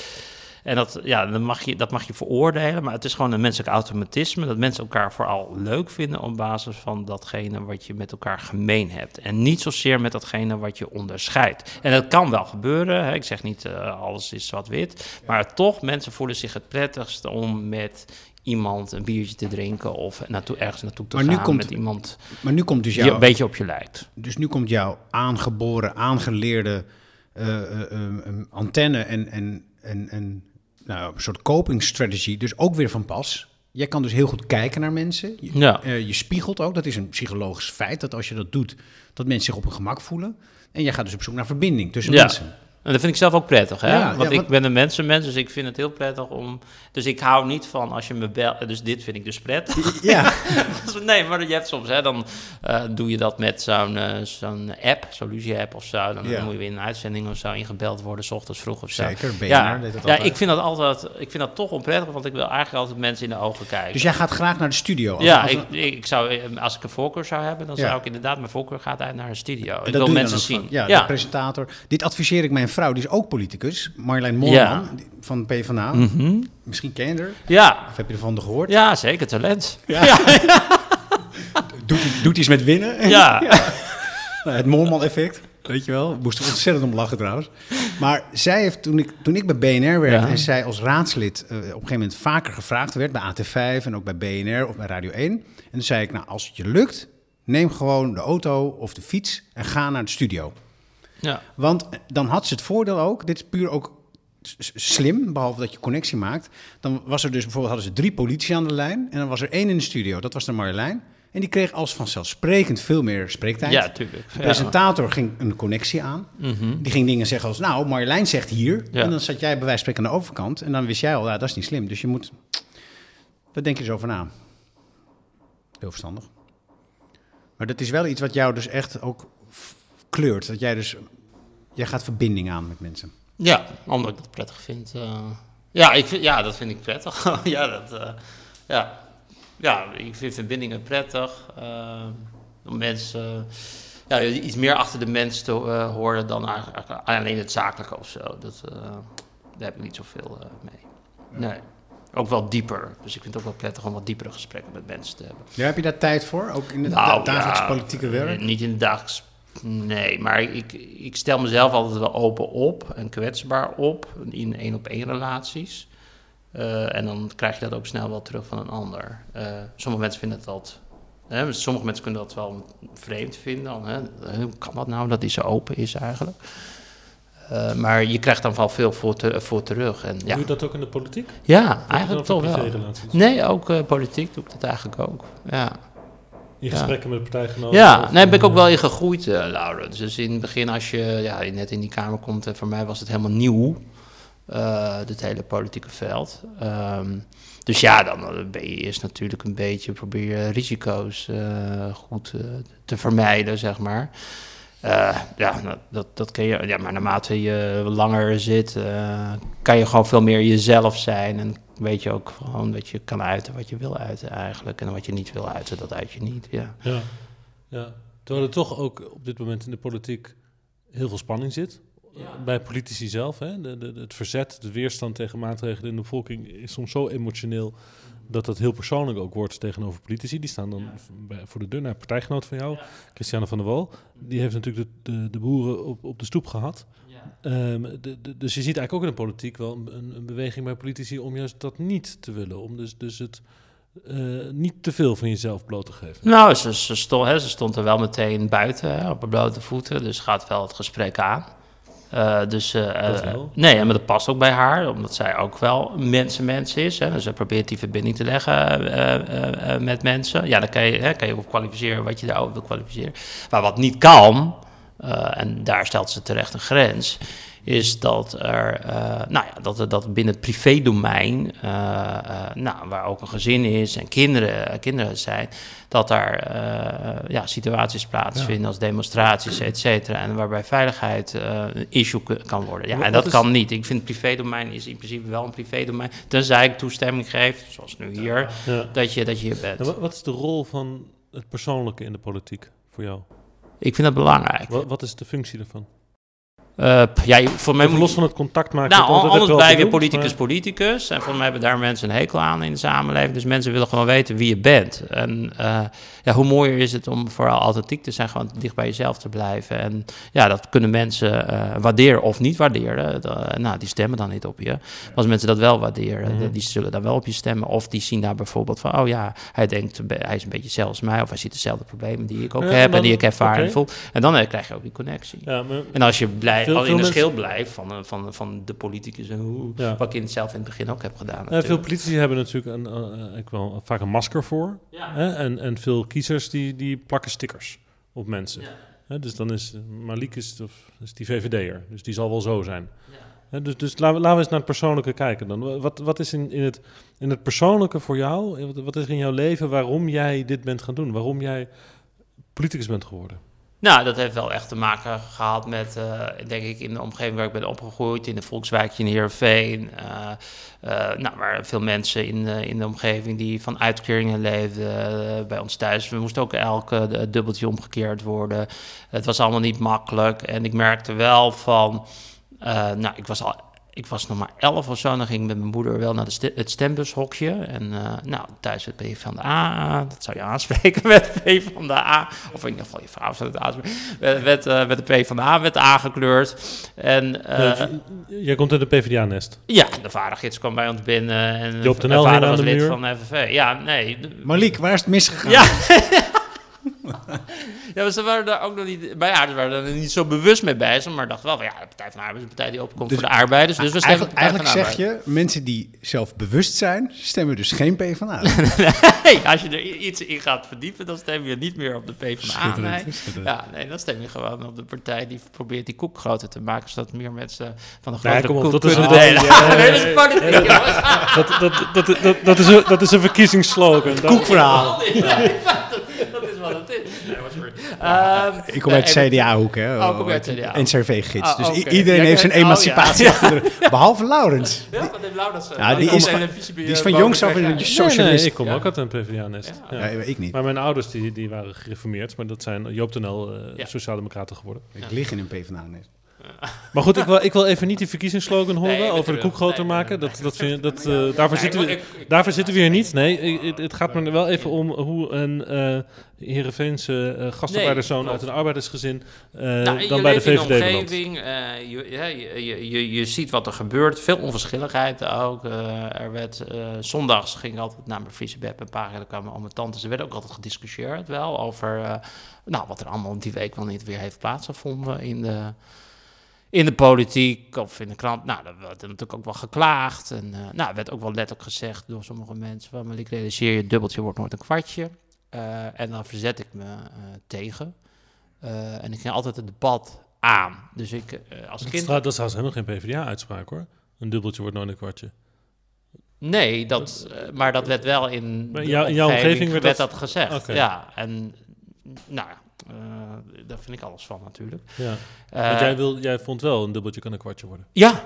Speaker 1: En dat, ja, dat, mag je, dat mag je veroordelen, maar het is gewoon een menselijk automatisme... dat mensen elkaar vooral leuk vinden op basis van datgene wat je met elkaar gemeen hebt. En niet zozeer met datgene wat je onderscheidt. En dat kan wel gebeuren, hè. ik zeg niet eh, alles is zwart-wit... maar toch, mensen voelen zich het prettigst om met iemand een biertje te drinken... of naartoe, ergens naartoe te
Speaker 2: Maar nu komt-
Speaker 1: met iemand
Speaker 2: Maar nu komt dus
Speaker 1: die
Speaker 2: jouw,
Speaker 1: een beetje op je lijkt.
Speaker 2: dus nu komt jouw aangeboren, aangeleerde eh, eh, antenne en, en, en, en nou, een soort coping strategy dus ook weer van pas. Jij kan dus heel goed kijken naar mensen. Je,
Speaker 1: Ja.
Speaker 2: eh, je spiegelt ook. Dat is een psychologisch feit dat als je dat doet, dat mensen zich op hun gemak voelen. En jij gaat dus op zoek naar verbinding tussen
Speaker 1: Ja.
Speaker 2: mensen.
Speaker 1: En dat vind ik zelf ook prettig, hè?
Speaker 2: Ja,
Speaker 1: Want
Speaker 2: ja,
Speaker 1: ik ben een mensenmens, dus ik vind het heel prettig om... Dus ik hou niet van als je me belt... Dus dit vind ik dus prettig.
Speaker 2: Ja,
Speaker 1: nee, maar je hebt soms, hè, dan eh, doe je dat met zo'n eh, zo'n app, zo'n Lucie-app of zo. Dan
Speaker 2: Ja.
Speaker 1: moet je weer in een uitzending of zo ingebeld worden, s ochtends vroeg of zo.
Speaker 2: zeker. BNR
Speaker 1: Ja,
Speaker 2: deed dat
Speaker 1: ja
Speaker 2: altijd.
Speaker 1: ik vind dat altijd, ik vind dat toch onprettig, want ik wil eigenlijk altijd mensen in de ogen kijken.
Speaker 2: Dus jij gaat graag naar de studio. Als-
Speaker 1: ja,
Speaker 2: als-
Speaker 1: ik, ik zou, eh, als ik een voorkeur zou hebben, dan zou ik inderdaad mijn voorkeur gaat uit naar een studio.
Speaker 2: En
Speaker 1: Ik wil mensen zien.
Speaker 2: van- Ja, de presentator. Dit adviseer ik mijn vrouw, die is ook politicus. Marjolein Moorman
Speaker 1: Ja.
Speaker 2: van PvdA.
Speaker 1: Mhm.
Speaker 2: Misschien ken je haar.
Speaker 1: ja.
Speaker 2: Of heb je ervan gehoord?
Speaker 1: ja, zeker talent.
Speaker 2: Ja. Doet, doet iets met winnen.
Speaker 1: Ja,
Speaker 2: Nou, het Moorman-effect. Weet je wel? Moest er ontzettend om lachen trouwens. Maar zij heeft, toen ik, toen ik bij BNR werkte
Speaker 1: Ja.
Speaker 2: en zij als raadslid eh, op een gegeven moment vaker gevraagd werd bij AT5 en ook bij BNR of bij Radio 1. En toen zei ik, nou, als het je lukt, neem gewoon de auto of de fiets en ga naar de studio.
Speaker 1: Ja.
Speaker 2: Want dan had ze het voordeel ook, dit is puur ook slim, behalve dat je connectie maakt. Dan was er dus bijvoorbeeld, hadden ze drie politici aan de lijn en dan was er één in de studio, dat was de Marjolein. En die kreeg als vanzelfsprekend veel meer spreektijd.
Speaker 1: ja tuurlijk.
Speaker 2: De presentator ging een connectie aan.
Speaker 1: Mhm.
Speaker 2: Die ging dingen zeggen als, nou, Marjolein zegt hier.
Speaker 1: Ja.
Speaker 2: En dan zat jij bij wijze van spreken aan de overkant. En dan wist jij al, ja, dat is niet slim. Dus je moet, daar denk je zo over na. Heel verstandig. Maar dat is wel iets wat jou dus echt ook kleurt. Dat jij dus, jij gaat verbinding aan met mensen.
Speaker 1: Ja, omdat ik dat prettig vind. eh. ja, ik vind, ja, dat vind ik prettig. ja, dat, eh, ja. ja, ik vind verbindingen prettig. eh, om mensen ja, iets meer achter de mens te eh, horen dan eigenlijk alleen het zakelijke of zo. Dat, eh, daar heb ik niet zoveel eh, mee. Nee. Ook wel dieper. Dus ik vind het ook wel prettig om wat diepere gesprekken met mensen te hebben.
Speaker 2: Ja, heb je daar tijd voor? Ook in het
Speaker 1: Nou,
Speaker 2: da- dagelijks
Speaker 1: ja,
Speaker 2: politieke werk?
Speaker 1: Niet in het dagelijks. Nee, maar ik, ik stel mezelf altijd wel open op en kwetsbaar op in één op één relaties. Eh, en dan krijg je dat ook snel wel terug van een ander. Eh, sommige mensen vinden dat. Hè, sommige mensen kunnen dat wel vreemd vinden. Dan, hè. Hoe kan dat nou dat hij zo open is eigenlijk? Eh, maar je krijgt dan wel veel voor, te- voor terug. En, ja,
Speaker 3: Doe je dat ook in de politiek?
Speaker 1: ja eigenlijk toch wel. Nee, ook eh, politiek doe ik dat eigenlijk ook. Ja.
Speaker 3: In
Speaker 1: Ja.
Speaker 3: gesprekken met partijgenoten?
Speaker 1: Ja,
Speaker 3: of,
Speaker 1: nee, ben ik
Speaker 3: eh,
Speaker 1: ook wel in gegroeid, eh Laurens. Dus in het begin, als je ja, net in die Kamer komt, en voor mij was het helemaal nieuw, eh dit hele politieke veld. Ehm, dus ja, dan eh, ben je eerst natuurlijk een beetje, probeer je risico's eh, goed eh, te vermijden, zeg maar. Eh, ja, dat, dat ken je. Ja, maar naarmate je langer zit, eh, kan je gewoon veel meer jezelf zijn. En weet je ook gewoon dat je kan uiten wat je wil uiten eigenlijk. En wat je niet wil uiten, dat uit je niet. Ja.
Speaker 3: Ja. ja. Terwijl er toch ook op dit moment in de politiek heel veel spanning zit. bij politici zelf. Hè? De, de, het verzet, de weerstand tegen maatregelen in de bevolking is soms zo emotioneel dat dat heel persoonlijk ook wordt tegenover politici. Die staan dan voor de deur naar partijgenoot van jou, Christiane van der Wal. Die heeft natuurlijk de, de, de boeren op, op de stoep gehad. Ehm, de, de, dus je ziet eigenlijk ook in de politiek wel een, een, beweging bij politici om juist dat niet te willen. Om dus, dus het eh, niet te veel van jezelf bloot te geven.
Speaker 1: Nou, ze, ze, stond, hè, ze stond er wel meteen buiten hè, op haar blote voeten. Dus gaat wel het gesprek aan. Uh, dus, uh, nee, maar dat past ook bij haar, omdat zij ook wel mensenmens is. Hè. Dus ze probeert die verbinding te leggen met mensen. Ja, dan kan je, hè, kan je ook kwalificeren wat je daarover wil kwalificeren. Maar wat niet kan, en daar stelt ze terecht een grens, is dat er, uh, nou ja, dat, dat binnen het privédomein, uh, nou, waar ook een gezin is en kinderen, kinderen zijn, dat daar ja, situaties plaatsvinden ja. als demonstraties, et cetera, en waarbij veiligheid een issue kan worden. Ja, en dat is... kan niet. Ik vind het privédomein is in principe wel een privédomein, tenzij ik toestemming geef, zoals nu hier, ja. dat, je, dat je hier bent.
Speaker 3: wat is de rol van het persoonlijke in de politiek voor jou?
Speaker 1: Ik vind dat belangrijk.
Speaker 3: Wat, wat is de functie ervan?
Speaker 1: Uh, ja, voor mij
Speaker 3: los van het contact maken.
Speaker 1: Nou, anders blijf je politicus maar... politicus. En voor mij hebben daar mensen een hekel aan in de samenleving. Dus mensen willen gewoon weten wie je bent. En uh, ja, hoe mooier is het om vooral authentiek te zijn, gewoon dicht bij jezelf te blijven. En ja, dat kunnen mensen uh, waarderen of niet waarderen. Nou, die stemmen dan niet op je. Als mensen dat wel waarderen, mm -hmm. die zullen dan wel op je stemmen. Of die zien daar bijvoorbeeld van, oh ja, hij denkt, hij is een beetje zelfs mij. Of hij ziet dezelfde problemen die ik ook ja, heb dan, en die ik ervaar okay. en voel. En dan krijg je ook die connectie. Ja, maar, en als je veel, al in een schil blijft van, van, van de politicus en hoe, ja. wat ik in zelf in het begin ook heb gedaan.
Speaker 3: Ja, veel politici hebben natuurlijk een, uh, ik wel, vaak een masker voor. Ja. Hè? En, en veel kiezers die, die plakken stickers op mensen. Hè? Dus dan is Malik is, of, is die VVD'er, dus die zal wel zo zijn. Hè? Dus, dus laten, we, laten we eens naar het persoonlijke kijken. Dan. Wat, wat is in, in, het, in het persoonlijke voor jou, wat, wat is in jouw leven waarom jij dit bent gaan doen? Waarom jij politicus bent geworden?
Speaker 1: Nou, dat heeft wel echt te maken gehad met, uh, denk ik, in de omgeving waar ik ben opgegroeid, in de volkswijkje in Heerenveen. Uh, uh, nou, waar veel mensen in, in de omgeving die van uitkeringen leefden bij ons thuis. We moesten ook elke dubbeltje omgekeerd worden. Het was allemaal niet makkelijk. En ik merkte wel van, nou, ik was al ik was nog maar elf of zo. Dan ging ik met mijn moeder wel naar de st het stembushokje. En uh, nou, thuis het P van de A. Dat zou je aanspreken met P van de A. Of in ieder geval je vrouw zou het aanspreken. Met, uh, met de P van de A werd aangekleurd. En, uh,
Speaker 3: Jij komt uit de PvdA-nest?
Speaker 1: Ja, de vadergids kwam bij ons binnen. En
Speaker 3: Joop de Nel vader
Speaker 1: was
Speaker 3: lid
Speaker 1: muur. van de FNV. Ja, nee.
Speaker 2: Malik, waar is het misgegaan?
Speaker 1: Ja. ja, maar ze waren daar ook nog niet bij ja, ze waren er niet zo bewust mee bezig, maar dachten wel van ja, de Partij van de Arbeid is een partij die opkomt dus, voor de arbeiders. Dus we stemmen
Speaker 2: eigenlijk, eigenlijk zeg je, mensen die zelf bewust zijn, stemmen dus geen P van A.
Speaker 1: nee, als je er iets in gaat verdiepen, dan stem je niet meer op de P van A. Nee. Ja, nee, dan stem je gewoon op de partij die probeert die koek groter te maken, zodat meer mensen van de grotere
Speaker 3: nee,
Speaker 1: koek
Speaker 3: dat is
Speaker 1: kunnen delen. nee, dat
Speaker 3: dat, dat, dat, dat, dat, is een, dat is een verkiezingsslogan.
Speaker 2: Koekverhaal
Speaker 1: is wat het is. Nee,
Speaker 2: Um, ik kom uit de CDA-hoek, hè?
Speaker 1: Oh, kom uit CDA.
Speaker 2: NCRV-gids. Oh, dus okay. iedereen ja, heeft zijn emancipatie oh, ja. Behalve Laurens.
Speaker 1: Ja, wat heeft Laurens?
Speaker 2: Ja, die, is van, die is van jongs af een socialist.
Speaker 3: Nee, nee, ik kom ook uit een PvdA-nest.
Speaker 2: Ja. ik niet.
Speaker 3: Maar mijn ouders die, die waren gereformeerd, maar dat zijn Joop Tonel uh, Sociaaldemocraten geworden.
Speaker 2: Ik lig in een PvdA-nest.
Speaker 3: Maar goed, ik wil, ik wil even niet die verkiezingsslogan horen nee, over de koek groter nee, maken. Dat, dat vind, dat, uh, daarvoor, zitten we, daarvoor zitten we hier niet. Nee, het, het gaat me wel even om hoe een uh, Heerenveense uh, gastarbeiderszoon uit een arbeidersgezin uh, nou, dan bij de VVD
Speaker 1: in omgeving, je, ja, je, je, je ziet wat er gebeurt. Veel onverschilligheid ook. er werd, zondags ging ik altijd naar mijn Friese bed. Paar keer kwamen al mijn tantes. Er werd ook altijd gediscussieerd wel over nou, wat er allemaal die week wel niet weer heeft plaatsgevonden in de in de politiek of in de krant. Nou, dat werd natuurlijk ook wel geklaagd. En uh, nou, werd ook wel letterlijk gezegd door sommige mensen: van, maar ik realiseer je, dubbeltje wordt nooit een kwartje. Uh, en dan verzet ik me uh, tegen. en ik ging altijd het debat aan. Dus ik als
Speaker 3: dat
Speaker 1: kind.
Speaker 3: dat is trouwens helemaal geen PvdA-uitspraak hoor. Een dubbeltje wordt nooit een kwartje.
Speaker 1: Nee, dat, maar dat werd wel in,
Speaker 3: jou, in jouw omgeving werd,
Speaker 1: werd dat, dat gezegd. Okay. Ja, en nou ja, uh, daar vind ik alles van natuurlijk.
Speaker 3: Ja. Uh, Want jij, wil, jij vond wel een dubbeltje kan een kwartje worden.
Speaker 1: Ja,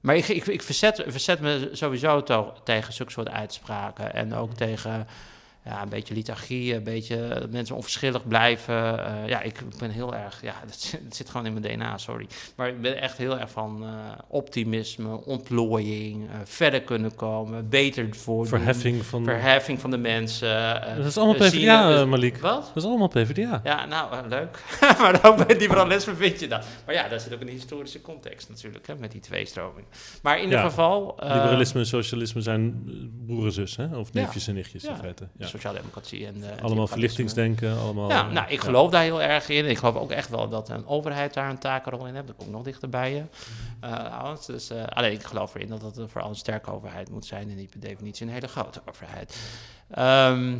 Speaker 1: maar ik, ik, ik verzet, verzet me sowieso to, tegen zulke soort uitspraken. En ook tegen ja, een beetje lethargie, een beetje dat mensen onverschillig blijven. Eh, ja, ik ben heel erg, ja, dat, zit- dat zit gewoon in mijn DNA, sorry. Maar ik ben echt heel erg van eh, optimisme, ontplooiing, eh, verder kunnen komen, beter voor
Speaker 3: Verheffing van...
Speaker 1: verheffing van de mensen.
Speaker 3: Dat is allemaal
Speaker 1: zien-
Speaker 3: PvdA,
Speaker 1: eh,
Speaker 3: Malik.
Speaker 1: Wat?
Speaker 3: Dat is allemaal PvdA.
Speaker 1: Ja, nou, leuk. maar ook bij liberalisme vind je dat. Maar ja, daar zit ook een historische context natuurlijk, hè, met die twee stromingen. Maar in ieder
Speaker 3: Ja.
Speaker 1: geval...
Speaker 3: Liberalisme en socialisme zijn broer en zus, hè? Of
Speaker 1: Ja.
Speaker 3: neefjes en nichtjes in feite. Ja.
Speaker 1: Sociaaldemocratie en... eh,
Speaker 3: Allemaal verlichtingsdenken, allemaal...
Speaker 1: Ja,
Speaker 3: eh,
Speaker 1: nou, ik geloof daar heel erg in. Ik geloof ook echt wel dat een overheid daar een takenrol in heeft. Dat komt nog dichter bij je. Eh, trouwens. dus, eh, alleen ik geloof erin dat het een vooral een sterke overheid moet zijn en niet per definitie een hele grote overheid. Ehm,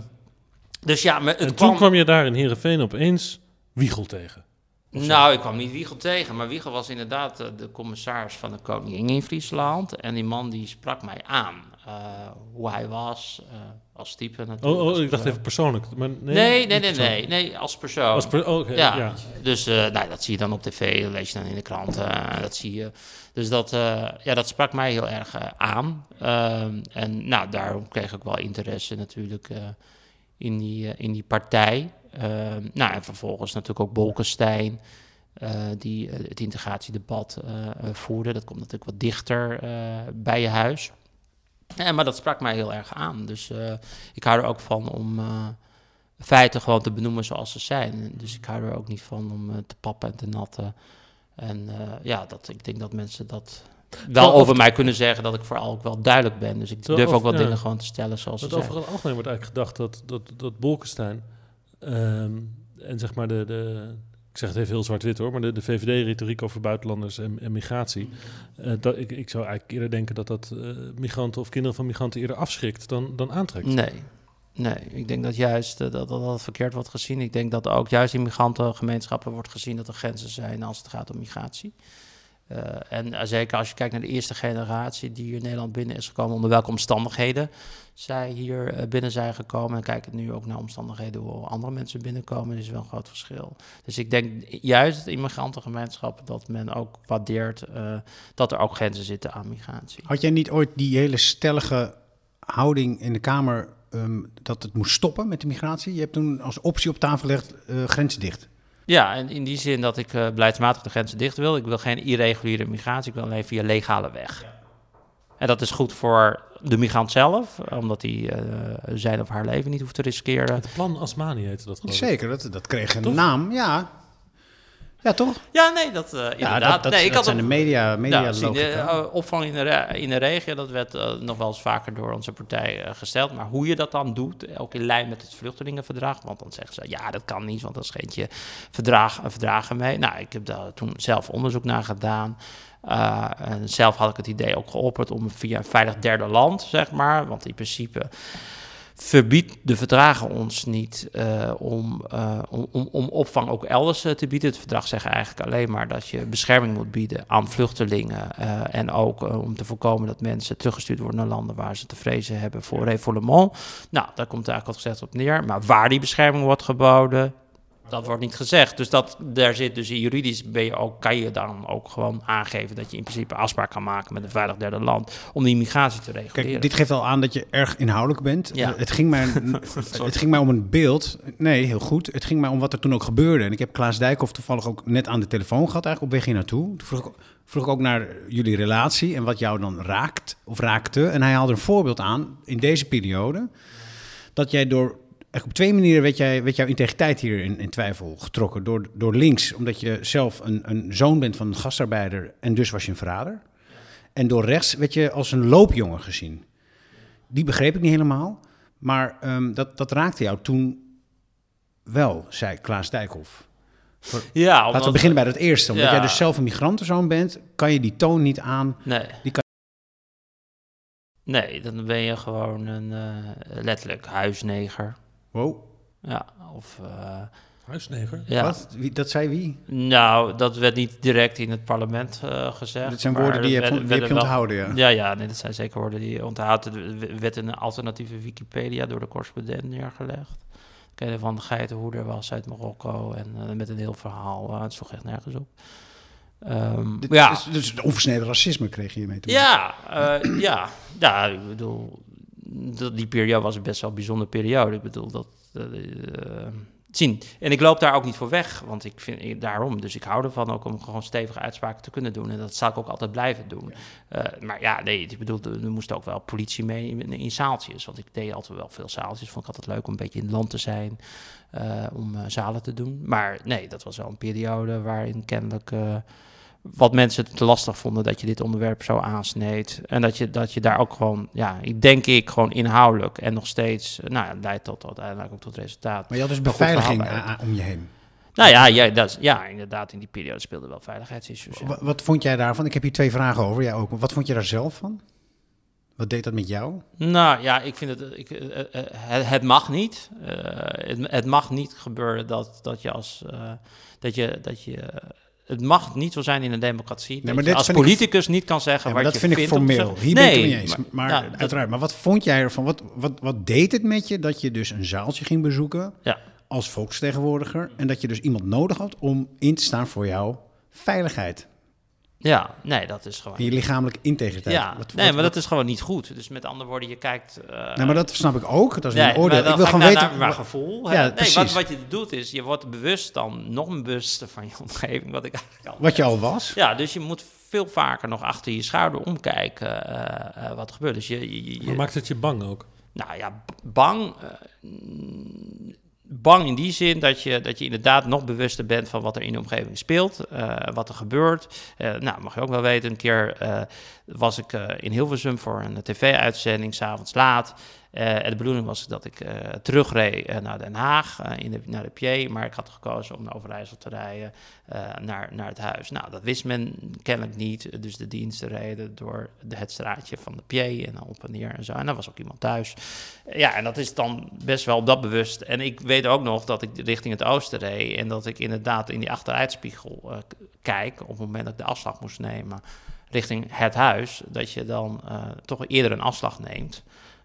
Speaker 1: dus ja, maar het
Speaker 3: En
Speaker 1: kwam...
Speaker 3: toen kwam je daar in Heerenveen opeens Wiegel tegen.
Speaker 1: Nou, ik kwam niet Wiegel tegen, maar Wiegel was inderdaad eh, de commissaris van de koningin in Friesland. En die man die sprak mij aan. Eh, hoe hij was, eh, als type natuurlijk.
Speaker 3: Oh, oh ik dacht even persoonlijk. Maar nee,
Speaker 1: Nee, nee, nee, nee, nee, als persoon.
Speaker 3: Als per- oh, oké,
Speaker 1: ja.
Speaker 3: ja.
Speaker 1: dus eh, nou, dat zie je dan op tv, dat lees je dan in de kranten, dat zie je. Dus dat, ja, dat sprak mij heel erg aan. Ehm, en nou, daarom kreeg ik wel interesse natuurlijk in, die, in die partij. Ehm, nou, en vervolgens natuurlijk ook Bolkestein, die het integratiedebat eh, voerde. Dat komt natuurlijk wat dichter bij je huis. Ja, maar dat sprak mij heel erg aan. Dus eh, ik hou er ook van om eh, feiten gewoon te benoemen zoals ze zijn. Dus ik hou er ook niet van om eh, te pappen en te natten. En ja, dat, ik denk dat mensen dat wel
Speaker 3: Terwijl
Speaker 1: over mij kunnen zeggen dat ik vooral ook wel duidelijk ben. Dus ik durf ook wel
Speaker 3: ja.
Speaker 1: dingen gewoon te stellen zoals ze zijn.
Speaker 3: over het algemeen wordt eigenlijk gedacht dat, dat, dat Bolkestein ehm, en zeg maar de, de, ik zeg het even heel zwart-wit hoor, maar de, de VVD-retoriek over buitenlanders en, en migratie, eh, dat, ik, ik zou eigenlijk eerder denken dat dat eh, migranten of kinderen van migranten eerder afschrikt dan, dan aantrekt.
Speaker 1: Nee. Nee, ik denk dat juist eh, dat, dat dat verkeerd wordt gezien. Ik denk dat ook juist in migrantengemeenschappen wordt gezien dat er grenzen zijn als het gaat om migratie. Eh, en eh, zeker als je kijkt naar de eerste generatie die hier in Nederland binnen is gekomen, onder welke omstandigheden zij hier eh, binnen zijn gekomen. En kijk nu ook naar omstandigheden hoe andere mensen binnenkomen, is wel een groot verschil. Dus ik denk juist in migrantengemeenschappen dat men ook waardeert dat er ook grenzen zitten aan migratie.
Speaker 2: Had jij niet ooit die hele stellige houding in de Kamer ehm, dat het moest stoppen met de migratie? Je hebt toen als optie op tafel gelegd grenzen dicht.
Speaker 1: Ja, en in die zin dat ik eh, beleidsmatig de grenzen dicht wil. Ik wil geen irreguliere migratie, ik wil alleen via legale weg. En dat is goed voor de migrant zelf, omdat hij eh, zijn of haar leven niet hoeft te riskeren.
Speaker 3: Het plan Asmani heette dat geloof ik.
Speaker 2: Zeker, dat, dat kreeg een
Speaker 3: Toch?
Speaker 2: naam. Ja, ja toch?
Speaker 1: Ja, nee, dat eh,
Speaker 2: Ja,
Speaker 1: inderdaad.
Speaker 2: dat, dat,
Speaker 1: nee, ik
Speaker 2: dat
Speaker 1: had
Speaker 2: zijn de
Speaker 1: op-
Speaker 2: media, media
Speaker 1: Ja, zie, de
Speaker 2: logica.
Speaker 1: eh, opvang in de, re- in de regio, dat werd eh, nog wel eens vaker door onze partij gesteld. Maar hoe je dat dan doet, ook in lijn met het vluchtelingenverdrag. Want dan zeggen ze, ja, dat kan niet, want dan scheent je verdrag, verdragen mee. Nou, ik heb daar toen zelf onderzoek naar gedaan. Eh, en zelf had ik het idee ook geopperd om via een veilig derde land, zeg maar. Want in principe verbiedt de verdragen ons niet eh, om, om, om, om opvang ook elders eh, te bieden. Het verdrag zegt eigenlijk alleen maar dat je bescherming moet bieden aan vluchtelingen. en ook om te voorkomen dat mensen teruggestuurd worden naar landen waar ze te vrezen hebben voor refoulement. Nou, daar komt eigenlijk wat gezegd op neer. Maar waar die bescherming wordt geboden, dat wordt niet gezegd. Dus dat, daar zit dus in juridisch ben je ook, kan je dan ook gewoon aangeven dat je in principe afspraak kan maken met een veilig derde land om die migratie te reguleren.
Speaker 2: Kijk, dit geeft al aan dat je erg inhoudelijk bent.
Speaker 1: Ja.
Speaker 2: Het, ging mij, het ging mij om een beeld. Nee, heel goed. Het ging mij om wat er toen ook gebeurde. En ik heb Klaas Dijkhoff toevallig ook net aan de telefoon gehad, eigenlijk op weg hier naartoe. Toen vroeg ik, vroeg ik ook naar jullie relatie en wat jou dan raakt of raakte. En hij haalde een voorbeeld aan in deze periode. Dat jij door. Echt op twee manieren werd, jij, werd jouw integriteit hier in, in twijfel getrokken. Door, door links, omdat je zelf een, een zoon bent van een gastarbeider en dus was je een verrader. En door rechts werd je als een loopjongen gezien. Die begreep ik niet helemaal. Maar ehm, dat, dat raakte jou toen wel, zei Klaas Dijkhoff.
Speaker 1: Ja,
Speaker 2: Laten we beginnen bij dat eerste. Omdat
Speaker 1: Ja.
Speaker 2: jij dus zelf een migrantenzoon bent, kan je die toon niet aan.
Speaker 1: Nee.
Speaker 2: Die kan-
Speaker 1: Nee, dan ben je gewoon een eh, letterlijk huisneger.
Speaker 2: Wow,
Speaker 1: Ja, of... eh,
Speaker 3: Huisneger.
Speaker 1: ja.
Speaker 2: wat? Wie, dat zei wie?
Speaker 1: Nou, dat werd niet direct in het parlement eh, gezegd.
Speaker 2: Dit zijn woorden die je
Speaker 1: er
Speaker 2: hebt, die heb je onthouden, ja.
Speaker 1: Ja, ja, nee, dat zijn zeker woorden die je onthoudt. Er werd een alternatieve Wikipedia door de correspondent neergelegd. Ik weet van de geitenhoeder was uit Marokko en eh, met een heel verhaal. het sloeg echt nergens op. Ehm,
Speaker 2: Dit
Speaker 1: ja,
Speaker 2: is- dus onversneden racisme kreeg je hiermee te maken.
Speaker 1: ja, eh, ja, ja, ik bedoel, dat, die periode was best wel een bijzondere periode. Ik bedoel, dat... eh, zien. En ik loop daar ook niet voor weg, want ik vind ik- daarom. Dus ik hou ervan ook om gewoon stevige uitspraken te kunnen doen. En dat zal ik ook altijd blijven doen. Eh, maar ja, nee, ik bedoel, er moest ook wel politie mee in, in zaaltjes. Want ik deed altijd wel veel zaaltjes. Vond ik altijd leuk om een beetje in het land te zijn. eh, om zalen te doen. Maar nee, dat was wel een periode waarin kennelijk... eh, wat mensen het te lastig vonden dat je dit onderwerp zo aansneed. En dat je, dat je daar ook gewoon, ja, ik denk ik, gewoon inhoudelijk en nog steeds, eh, nou ja, leidt tot uiteindelijk ook tot resultaat.
Speaker 2: Maar je had dus beveiliging a- om je heen.
Speaker 1: Nou ja, ja, dat is, ja, inderdaad, in die periode speelden wel veiligheidsissues. ja.
Speaker 2: Wa- Wat vond jij daarvan? Ik heb hier twee vragen over. Jij ook. Wat vond je daar zelf van? Wat deed dat met jou?
Speaker 1: Nou ja, ik vind het, ik, eh, eh, het, het mag niet. Eh, het, het mag niet gebeuren dat, dat je als, eh, dat je, dat je, het mag niet zo zijn in een democratie.
Speaker 2: maar dit
Speaker 1: als
Speaker 2: ik-
Speaker 1: politicus niet kan zeggen
Speaker 2: Ja, maar
Speaker 1: wat
Speaker 2: dat
Speaker 1: je
Speaker 2: vind ik
Speaker 1: vindt
Speaker 2: formeel. Hier ben ik het
Speaker 1: Nee,
Speaker 2: niet eens. Maar,
Speaker 1: ja, dat-
Speaker 2: uiteraard. Maar wat vond jij ervan? Wat, wat, wat deed het met je dat je dus een zaaltje ging bezoeken
Speaker 1: Ja.
Speaker 2: als volksvertegenwoordiger en dat je dus iemand nodig had om in te staan voor jouw veiligheid
Speaker 1: Ja, nee, dat is gewoon.
Speaker 2: je lichamelijke integriteit?
Speaker 1: Ja,
Speaker 2: Wat-
Speaker 1: nee,
Speaker 2: wat-
Speaker 1: maar dat is gewoon niet goed. Dus met andere woorden, je kijkt. eh,
Speaker 2: Nee, maar dat snap ik ook. Dat is
Speaker 1: nee,
Speaker 2: mijn oordeel.
Speaker 1: maar
Speaker 2: Ik wil gewoon weten.
Speaker 1: naar mijn
Speaker 2: wa-
Speaker 1: gevoel.
Speaker 2: Ja,
Speaker 1: hè. nee,
Speaker 2: precies.
Speaker 1: wat, wat je doet is, je wordt bewust dan nog bewuster van je omgeving. Wat ik eigenlijk al.
Speaker 2: Wat je al was.
Speaker 1: Ja, dus je moet veel vaker nog achter je schouder omkijken eh, eh, wat er gebeurt. Dus je, je, je-
Speaker 3: Maar maakt het je bang ook?
Speaker 1: nou ja, bang. Bang in die zin dat je, dat je inderdaad nog bewuster bent van wat er in de omgeving speelt, eh, wat er gebeurt. Eh, nou, mag je ook wel weten, een keer eh, was ik in Hilversum voor een tv-uitzending, s'avonds laat. Eh, en de bedoeling was dat ik eh, terugreed eh, naar Den Haag, eh, in de, naar de Pier. Maar ik had gekozen om naar Overijssel te rijden eh, naar, naar het huis. Nou, dat wist men kennelijk niet. Dus de diensten reden door het straatje van de Pier en op en neer en zo. En dan was ook iemand thuis. Ja, en dat is dan best wel op dat bewust. En ik weet ook nog dat ik richting het oosten reed... en dat ik inderdaad in die achteruitspiegel eh, kijk... op het moment dat ik de afslag moest nemen richting het huis... dat je dan eh, toch eerder een afslag neemt...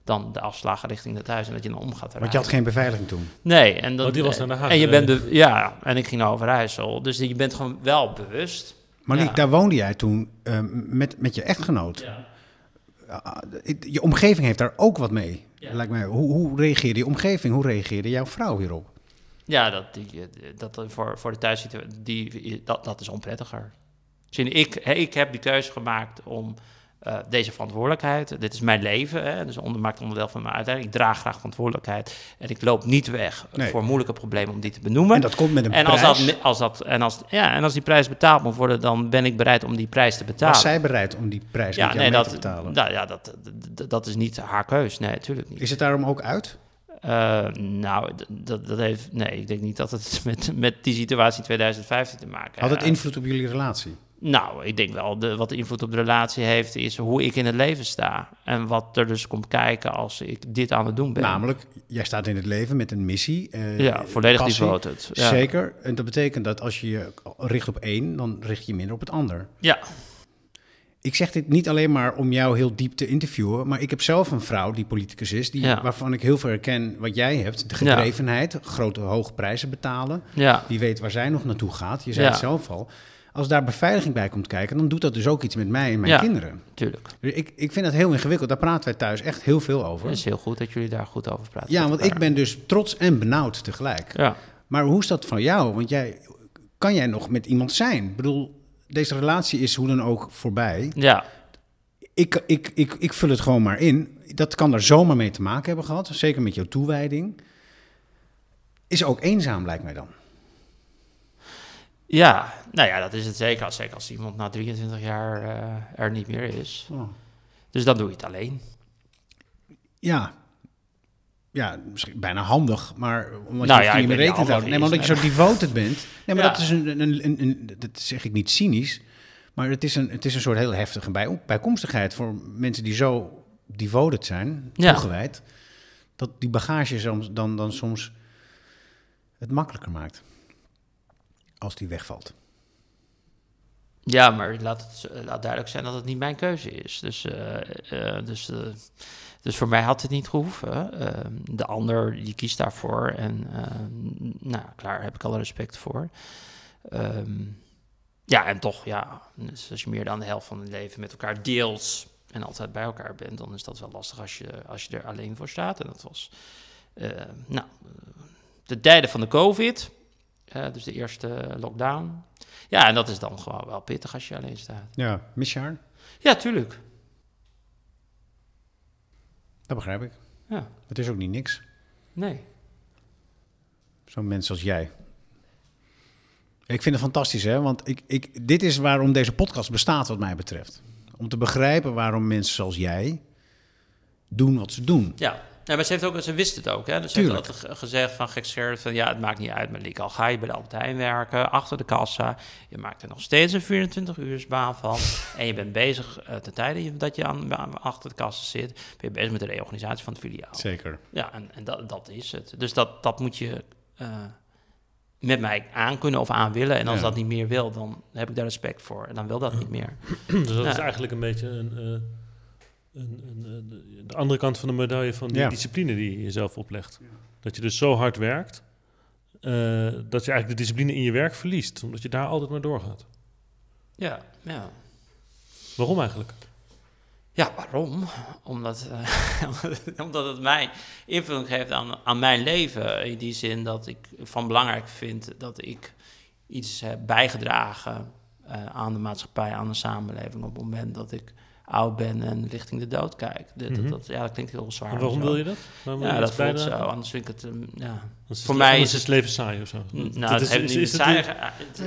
Speaker 1: dan de afslag richting het huis en dat je dan om gaat rijden.
Speaker 2: Want je had geen beveiliging toen.
Speaker 1: Nee, en dat,
Speaker 3: Oh, die was naar Haag
Speaker 1: En je bent de, ja, en ik ging naar Overijssel. Dus je bent gewoon wel bewust.
Speaker 2: Maar
Speaker 1: Ja.
Speaker 2: Daar woonde jij toen eh, met, met je echtgenoot. Ah, je omgeving heeft daar ook wat mee.
Speaker 1: Ja.
Speaker 2: Lijkt mij. Hoe, hoe reageerde je omgeving? Hoe reageerde jouw vrouw hierop?
Speaker 1: Ja, dat, die, eh, dat voor, voor de thuissituatie, die, dat, dat is onprettiger. Zie, ik, hè, ik heb die keuze gemaakt om eh, deze verantwoordelijkheid, dit is mijn leven, hè, dus onder, maakt onderdeel van mijn uiteindelijk. Ik draag graag verantwoordelijkheid en ik loop niet weg
Speaker 2: Nee.
Speaker 1: voor moeilijke problemen om die te benoemen.
Speaker 2: En dat komt met een
Speaker 1: en als,
Speaker 2: prijs.
Speaker 1: dat, als dat, en, als, ja, en als die prijs betaald moet worden, dan ben ik bereid om die prijs te betalen.
Speaker 2: Was zij bereid om die prijs
Speaker 1: ja, nee, dat,
Speaker 2: te betalen?
Speaker 1: nou, ja, dat, dat, dat is niet haar keus. Nee, natuurlijk niet.
Speaker 2: Is het daarom ook uit?
Speaker 1: Eh, nou, dat, dat heeft. Nee, ik denk niet dat het met, met die situatie in 2015 te maken
Speaker 2: Had het
Speaker 1: heeft.
Speaker 2: invloed op jullie relatie?
Speaker 1: Nou, ik denk wel, de, wat de invloed op de relatie heeft, is hoe ik in het leven sta. En wat er dus komt kijken als ik dit aan het doen ben.
Speaker 2: Namelijk, jij staat in het leven met een missie. eh,
Speaker 1: ja, volledig devoted. Ja.
Speaker 2: Zeker. En dat betekent dat als je je richt op één, dan richt je minder op het ander.
Speaker 1: Ja,
Speaker 2: Ik zeg dit niet alleen maar om jou heel diep te interviewen, maar ik heb zelf een vrouw die politicus is, die,
Speaker 1: Ja.
Speaker 2: waarvan ik heel veel herken wat jij hebt. De
Speaker 1: Ja.
Speaker 2: gedrevenheid, grote hoge prijzen betalen.
Speaker 1: ja,
Speaker 2: Die weet waar zij nog naartoe gaat. Je zei het zelf al. Als daar beveiliging bij komt kijken, dan doet dat dus ook iets met mij en mijn
Speaker 1: Ja.
Speaker 2: kinderen.
Speaker 1: tuurlijk.
Speaker 2: Dus ik, ik vind dat heel ingewikkeld. Daar praten wij thuis echt heel veel over.
Speaker 1: Het is heel goed dat jullie daar goed over praten.
Speaker 2: Ja, want ik ben dus trots en benauwd tegelijk.
Speaker 1: Ja.
Speaker 2: Maar hoe is dat van jou? Want jij, kan jij nog met iemand zijn? Ik bedoel, deze relatie is hoe dan ook voorbij.
Speaker 1: ja,
Speaker 2: Ik, ik, ik, ik vul het gewoon maar in. Dat kan er zomaar mee te maken hebben gehad. Zeker met jouw toewijding. Is ook eenzaam, lijkt mij dan.
Speaker 1: Ja, nou ja, dat is het zeker. Als, zeker als iemand na 23 jaar eh, er niet meer is.
Speaker 2: Oh.
Speaker 1: Dus dan doe je het alleen.
Speaker 2: Ja. Ja, misschien bijna handig, maar omdat
Speaker 1: Nou
Speaker 2: je
Speaker 1: ja,
Speaker 2: niet meer rekening houdt. Nee, maar omdat je zo devoted bent. Nee, maar
Speaker 1: Ja.
Speaker 2: dat is een, een, een, een- dat zeg ik niet cynisch, maar het is een, het is een soort heel heftige bij, bijkomstigheid voor mensen die zo devoted zijn,
Speaker 1: Ja.
Speaker 2: toegewijd, dat die bagage soms, dan, dan soms het makkelijker maakt als die wegvalt.
Speaker 1: Ja, maar laat het eh, laat duidelijk zijn dat het niet mijn keuze is. Dus, eh, eh, dus, dus voor mij had het niet gehoeven. Eh, de ander die kiest daarvoor. En nou, klaar, heb ik alle respect voor. Ehm, ja, en toch, ja, dus als je meer dan de helft van het leven met elkaar deelt, en altijd bij elkaar bent, dan is dat wel lastig als je, als je er alleen voor staat. En dat was nou, de tijden van de COVID, dus de eerste lockdown. Ja, en dat is dan gewoon wel pittig als je alleen staat.
Speaker 2: Ja, mis je haar?
Speaker 1: Ja, tuurlijk.
Speaker 2: Dat begrijp ik.
Speaker 1: Ja,
Speaker 2: Het is ook niet niks.
Speaker 1: nee.
Speaker 2: Zo'n mens als jij. Ik vind het fantastisch, hè? Want ik, ik, dit is waarom deze podcast bestaat, wat mij betreft. Om te begrijpen waarom mensen zoals jij doen wat ze doen.
Speaker 1: Ja. Ja, maar ze, heeft ook, ze wist het ook. Hè? Dus ze heeft altijd gezegd van gekscherend van... ja, het maakt niet uit, Malik. Al ga je bij de Albert Heijn werken, achter de kassa... je maakt er nog steeds een 24 uur baan van... en je bent bezig, eh ten tijde dat je aan, aan- achter de kassa zit... ben je bezig met de reorganisatie van het filiaal.
Speaker 2: Zeker.
Speaker 1: Ja, en, en dat, dat is het. Dus dat, dat moet je eh, met mij aan kunnen of aan willen. En als
Speaker 2: Ja.
Speaker 1: dat niet meer wil, dan heb ik daar respect voor. En dan wil dat niet meer.
Speaker 3: Dus dat is eigenlijk een beetje een, eh, een, een, een- de andere kant van de medaille van die
Speaker 2: Ja.
Speaker 3: discipline die je jezelf oplegt. Dat je dus zo hard werkt, eh, dat je eigenlijk de discipline in je werk verliest. Omdat je daar altijd maar doorgaat.
Speaker 1: Ja, ja.
Speaker 3: Waarom eigenlijk?
Speaker 1: Ja, waarom? Omdat, eh, omdat het mij invulling geeft aan, aan mijn leven. In die zin dat ik van belangrijk vind dat ik iets heb bijgedragen eh, aan de maatschappij, aan de samenleving. Op het moment dat ik oud ben en richting de dood kijk. Dat, dat-
Speaker 3: Mhm.
Speaker 1: dat, ja, dat klinkt heel zwaar.
Speaker 3: En waarom wil je dat? Waarom
Speaker 1: Ja,
Speaker 3: je
Speaker 1: dat voelt zo. Anders vind ik het... ehm, ja.
Speaker 3: Anders
Speaker 1: Voor
Speaker 3: het-
Speaker 1: mij is
Speaker 3: het leven saai of zo.
Speaker 1: Nou,
Speaker 3: Dat
Speaker 1: het
Speaker 3: is-
Speaker 1: heeft niet
Speaker 3: is
Speaker 1: het
Speaker 3: het-
Speaker 1: saai- het-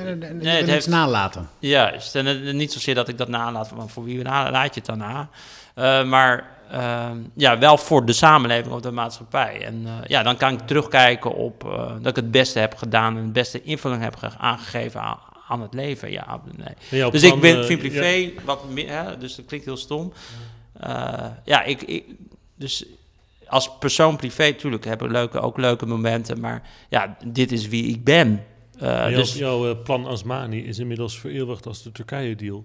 Speaker 2: Nee, het
Speaker 1: het heeft
Speaker 2: nalaten.
Speaker 1: Juist, en het- niet zozeer dat ik dat nalaat, want voor wie na- laat je het dan na? Eh, maar ehm, ja, wel voor de samenleving of de maatschappij. En eh, ja, dan kan ik terugkijken op eh, dat ik het beste heb gedaan en het beste invulling heb ge- aangegeven aan, aan het leven. Ja, nee. Dus
Speaker 3: plan,
Speaker 1: ik ben,
Speaker 3: eh, ja,
Speaker 1: privé wat meer, hè, dus dat klinkt heel stom. Eh, ja, ik, ik, dus als persoon privé, natuurlijk heb ik leuke, ook leuke momenten, maar ja, dit is wie ik ben. Eh, dus,
Speaker 3: jouw plan Asmani is inmiddels vereeuwigd als de Turkije-deal.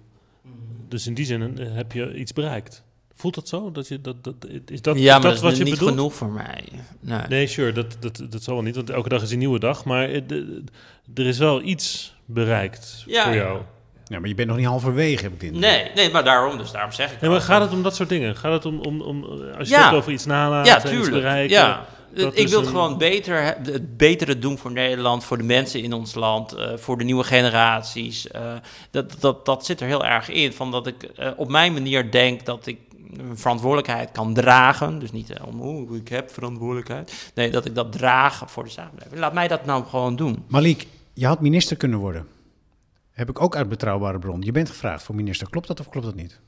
Speaker 3: Dus in die zin heb je iets bereikt. Voelt dat zo? Dat je, dat, dat, is dat,
Speaker 1: ja,
Speaker 3: is
Speaker 1: maar
Speaker 3: dat
Speaker 1: dat
Speaker 3: wat
Speaker 1: is
Speaker 3: je
Speaker 1: niet
Speaker 3: bedoelt?
Speaker 1: genoeg voor mij. Nee.
Speaker 3: Nee, sure, dat, dat, dat zal wel niet, want elke dag is een nieuwe dag. Maar eh, de- er is wel iets bereikt
Speaker 1: Ja,
Speaker 3: voor jou.
Speaker 2: Ja, maar je bent nog niet halverwege, heb ik dit.
Speaker 1: Nee, nee, maar daarom, dus daarom zeg ik
Speaker 3: Nee, maar gaat het om dat soort dingen? Gaat het om, om, om eh, als je
Speaker 1: Ja.
Speaker 3: het over iets nalaten,
Speaker 1: Ja,
Speaker 3: iets
Speaker 1: tuurlijk.
Speaker 3: bereiken?
Speaker 1: ja.
Speaker 3: dat
Speaker 1: ik wil het
Speaker 3: een-
Speaker 1: gewoon beter, he- het betere doen voor Nederland, voor de mensen in ons land, eh, voor de nieuwe generaties. eh, dat, dat, dat zit er heel erg in. Van dat ik op mijn manier denk dat ik verantwoordelijkheid kan dragen. Dus niet eh, om, oeh, ik heb verantwoordelijkheid. Nee, dat ik dat draag voor de samenleving. Laat mij dat nou gewoon doen.
Speaker 2: Malik, je had minister kunnen worden. Heb ik ook uit betrouwbare bron. Je bent gevraagd voor minister. Klopt dat of klopt dat niet?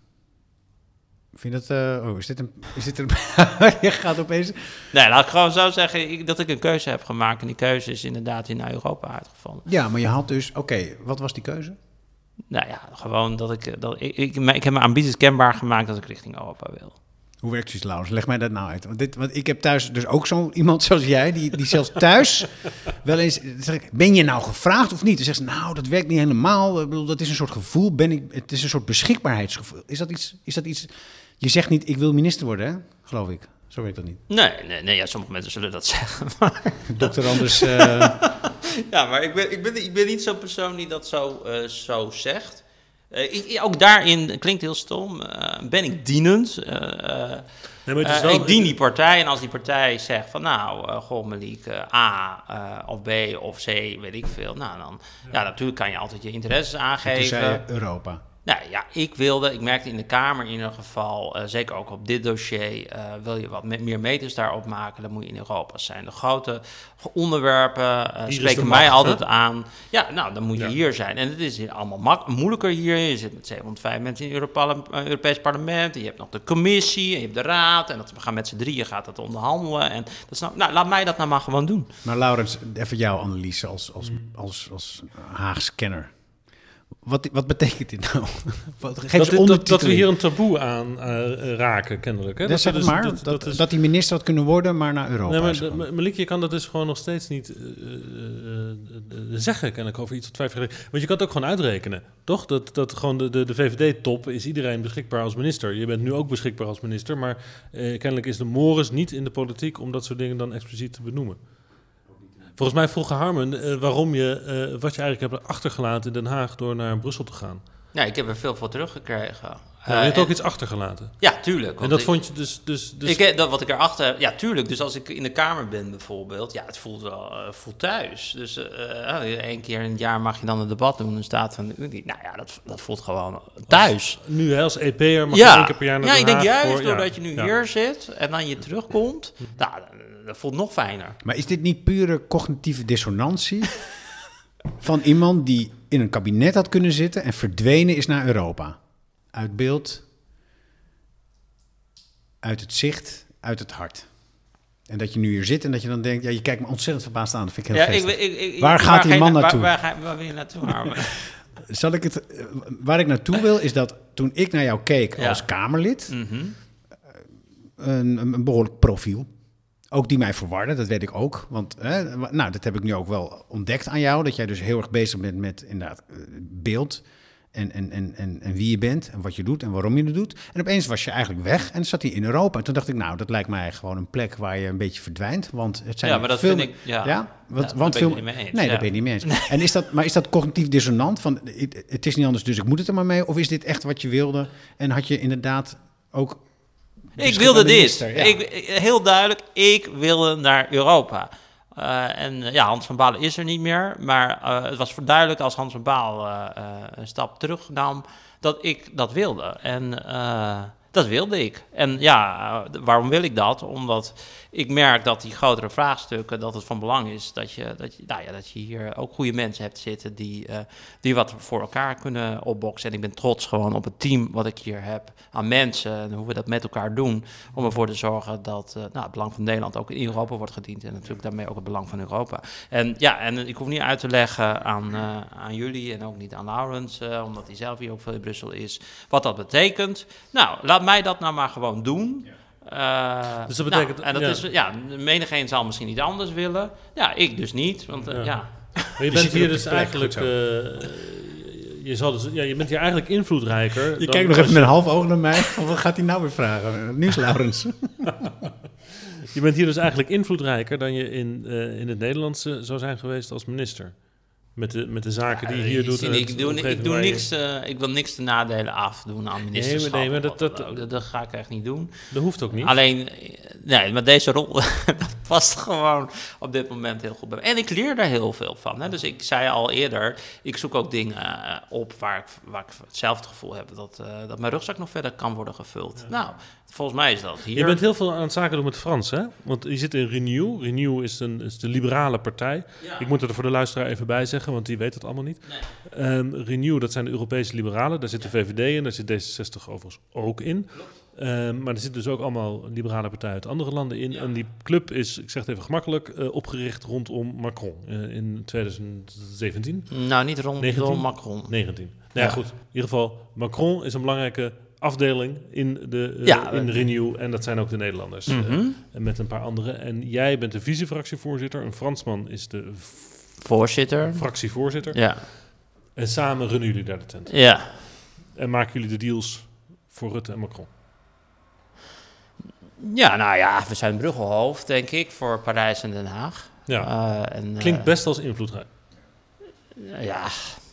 Speaker 2: Vind je dat... eh, oh, is dit een... Is dit een je gaat opeens...
Speaker 1: Nee, laat ik gewoon zo zeggen ik- dat ik een keuze heb gemaakt. En die keuze is inderdaad in Europa uitgevallen.
Speaker 2: Ja, maar je had dus... Oké, wat was die keuze?
Speaker 1: Nou ja, gewoon dat ik, dat ik, ik, ik heb mijn ambities kenbaar gemaakt dat ik richting Europa wil.
Speaker 2: Hoe werkt zoiets, Laurens? Leg mij dat nou uit. Want, dit, want ik heb thuis dus ook zo iemand zoals jij... die, die zelfs thuis wel eens... Zeg ik, ben je nou gevraagd of niet? Dan zegt ze, nou, dat werkt niet helemaal. Ik bedoel, dat is een soort gevoel. Ben ik, het is een soort beschikbaarheidsgevoel. Is dat iets... Is dat iets je zegt niet, ik wil minister worden, hè? Geloof ik. Zo werkt dat niet.
Speaker 1: Nee, nee, nee ja, sommige mensen zullen dat zeggen. Maar,
Speaker 2: Dokter Anders... eh,
Speaker 1: ja, maar ik ben, ik, ben, ik ben niet zo'n persoon die dat zo, eh, zo zegt. Eh, ik, ook daarin, klinkt heel stom, eh, ben ik dienend.
Speaker 3: Nee, maar het is wel-
Speaker 1: ik dien die partij en als die partij zegt van nou, uh, goh Malik, eh, A eh, of B of C, weet ik veel. Nou dan, ja. natuurlijk kan je altijd je interesses
Speaker 2: toen
Speaker 1: aangeven.
Speaker 2: zei je Europa.
Speaker 1: Nou ja, ik wilde, ik merkte in de Kamer in ieder geval, eh, zeker ook op dit dossier, eh, wil je wat me- meer meters daarop maken, dan moet je in Europa zijn. De grote onderwerpen eh, spreken mij
Speaker 3: macht,
Speaker 1: altijd
Speaker 3: hè?
Speaker 1: aan. Ja, nou, dan moet je
Speaker 3: Ja.
Speaker 1: hier zijn. En het is hier allemaal mak- moeilijker hier. Je zit met 705 mensen in het Europees parlement. En je hebt nog de commissie, en je hebt de raad. En dat, we gaan met z'n drieën gaat dat onderhandelen. En dat is nou, nou, laat mij dat nou maar gewoon doen.
Speaker 2: Maar Laurens, even jouw analyse als, als, als, als Haags kenner. Wat, wat betekent dit nou? Wat,
Speaker 3: dat, dat, dat we hier een taboe aan eh, raken, kennelijk. Hè?
Speaker 2: Dat zeg
Speaker 3: we
Speaker 2: het
Speaker 3: dus-
Speaker 2: maar, dat, dat,
Speaker 3: is-
Speaker 2: hij minister had kunnen worden, maar naar Europa
Speaker 3: Nee, maar
Speaker 2: is
Speaker 3: Malik, je kan dat dus gewoon nog steeds niet eh, eh, zeggen, kennelijk, over iets wat vijf jaar geleden... Want je kan het ook gewoon uitrekenen, toch? Dat, dat gewoon de, de, de VVD-top is iedereen beschikbaar als minister. Je bent nu ook beschikbaar als minister, maar kennelijk is de mores niet in de politiek om dat soort dingen dan expliciet te benoemen. Volgens mij vroeg Harmen eh, waarom je, eh, wat je eigenlijk hebt achtergelaten in Den Haag door naar Brussel te gaan.
Speaker 1: Ja, ik heb er veel voor teruggekregen.
Speaker 3: Ja, je hebt
Speaker 1: en-
Speaker 3: ook iets achtergelaten.
Speaker 1: Ja, tuurlijk.
Speaker 3: En dat
Speaker 1: ik-
Speaker 3: vond je dus... dus, dus
Speaker 1: ik, eh, dat wat ik erachter heb, ja, tuurlijk. Dus als ik in de kamer ben bijvoorbeeld, ja, het voelt wel eh, voelt thuis. Dus eh, eh, één keer in het jaar mag je dan een debat doen, een staat van de Unie. Nou ja, dat, dat voelt gewoon thuis.
Speaker 3: nu hè, als EP'er mag je
Speaker 1: ja,
Speaker 3: één keer per jaar naar
Speaker 1: ja ik denk juist
Speaker 3: voor- ja,
Speaker 1: doordat je nu hier zit en dan je terugkomt, nou, dat voelt nog fijner.
Speaker 2: Maar is dit niet pure cognitieve dissonantie van iemand die in een kabinet had kunnen zitten en verdwenen is naar Europa? Uit beeld, uit het zicht, uit het hart. En dat je nu hier zit en dat je dan denkt, ja, je kijkt me ontzettend verbaasd aan. Dat vind ik heel
Speaker 1: Ja, ik, ik, ik,
Speaker 2: Waar gaat die man
Speaker 1: na-
Speaker 2: naartoe?
Speaker 1: Waar, waar, ga- waar wil je naartoe?
Speaker 2: Zal ik het, eh, waar ik naartoe wil, is dat toen ik naar jou keek
Speaker 1: Ja.
Speaker 2: als Kamerlid,
Speaker 1: Mhm.
Speaker 2: een, een behoorlijk profiel. Ook die mij verwarde, dat weet ik ook. Want nou, dat heb ik nu ook wel ontdekt aan jou. Dat jij dus heel erg bezig bent met inderdaad eh, beeld. En, en, en, en, en wie je bent en wat je doet en waarom je het doet. En opeens was je eigenlijk weg en zat hij in Europa. En toen dacht ik, nou, dat lijkt mij gewoon een plek waar je een beetje verdwijnt. Want het zijn
Speaker 1: Ja, maar dat
Speaker 2: veel
Speaker 1: vind ik- ja.
Speaker 2: ja want,
Speaker 1: Ja,
Speaker 2: want veel,
Speaker 1: niet mee eens,
Speaker 2: Nee,
Speaker 1: ja.
Speaker 2: daar ben je niet mee eens. En is dat, maar is dat cognitief dissonant? Van, het is niet anders, dus ik moet het er maar mee. Of is dit echt wat je wilde? En had je inderdaad ook...
Speaker 1: Ik wilde dit.
Speaker 2: ja.
Speaker 1: Ik, heel duidelijk, ik wilde naar Europa. Eh, en eh, ja, Hans van Baal is er niet meer. Maar eh, het was voor duidelijk als Hans van Baal een stap terug nam, dat ik dat wilde. En dat wilde ik. En ja, waarom wil ik dat? Omdat ik merk dat die grotere vraagstukken, dat het van belang is dat je, dat je, nou ja, dat je hier ook goede mensen hebt zitten die, eh, die wat voor elkaar kunnen opboksen. En ik ben trots gewoon op het team wat ik hier heb aan mensen en hoe we dat met elkaar doen. Om ervoor te zorgen dat eh, nou, het belang van Nederland ook in Europa wordt gediend. En natuurlijk daarmee ook het belang van Europa. En ja, en ik hoef niet uit te leggen aan, eh, aan jullie en ook niet aan Laurens, omdat hij zelf hier ook veel in Brussel is, wat dat betekent. Nou, laat mij dat nou maar gewoon doen. Eh,
Speaker 3: Dus dat
Speaker 1: nou,
Speaker 3: betekent-
Speaker 1: en dat
Speaker 3: ja.
Speaker 1: is, ja, menigeen zal misschien niet anders willen. Ja, ik dus niet. Want eh,
Speaker 3: Ja.
Speaker 1: ja.
Speaker 3: Maar je bent
Speaker 2: zit er
Speaker 3: hier dus eigenlijk... eh, je, zal dus, ja, je bent hier eigenlijk invloedrijker.
Speaker 2: Je
Speaker 3: dan
Speaker 2: kijkt nog even met een half oog naar mij. Van, Wat gaat hij nou weer vragen? Nieuws, Laurens.
Speaker 3: Je bent hier dus eigenlijk invloedrijker dan je in, eh, in het Nederlandse zou zijn geweest als minister. Met de, met de zaken die je hier doet. het
Speaker 1: ik, doe, ik, doe niks, eh, ik wil niks de nadelen afdoen aan ministerschap.
Speaker 3: nee, maar dat- dat-
Speaker 1: dat, ga ik echt niet doen.
Speaker 3: Dat hoeft ook niet.
Speaker 1: Alleen, eh, nee, maar deze rol dat past gewoon op dit moment heel goed bij me. En ik leer daar heel veel van. Hè. Dus ik zei al eerder, ik zoek ook dingen eh, op waar ik, waar ik hetzelfde gevoel heb dat, eh, dat mijn rugzak nog verder kan worden gevuld. Nou, volgens mij is dat hier.
Speaker 3: Je bent heel veel aan het zaken doen met Frans, hè? Want je zit in Renew. Renew is, een, is de liberale partij.
Speaker 1: Ja.
Speaker 3: Ik moet er voor de luisteraar even bij zeggen, want die weet het allemaal niet. Ehm, Renew, dat zijn de Europese liberalen. Daar zit de VVD in, daar zit D66 overigens ook in. Ehm, maar er zitten dus ook allemaal liberale partijen uit andere landen in. En die club is, ik zeg het even gemakkelijk, eh, opgericht rondom Macron eh, in 2017.
Speaker 1: Nou, niet rond
Speaker 3: 19?
Speaker 1: door Macron.
Speaker 3: 19. Nou ja,
Speaker 2: Ja.
Speaker 3: goed. In ieder geval, Macron is een belangrijke afdeling in, de, eh,
Speaker 1: Ja,
Speaker 3: in
Speaker 1: eh,
Speaker 3: Renew. En dat zijn ook de Nederlanders. en met een paar anderen. En jij bent de vice-fractievoorzitter. Een Fransman is de
Speaker 1: Voorzitter.
Speaker 3: fractievoorzitter.
Speaker 1: Ja.
Speaker 3: En samen runnen jullie daar de tent.
Speaker 1: Ja.
Speaker 3: En maken jullie de deals voor Rutte en Macron.
Speaker 1: Ja, nou ja, we zijn bruggelhoofd, denk ik, voor Parijs en Den Haag.
Speaker 3: Ja.
Speaker 1: En,
Speaker 3: Klinkt best als invloedrijk.
Speaker 1: Ja,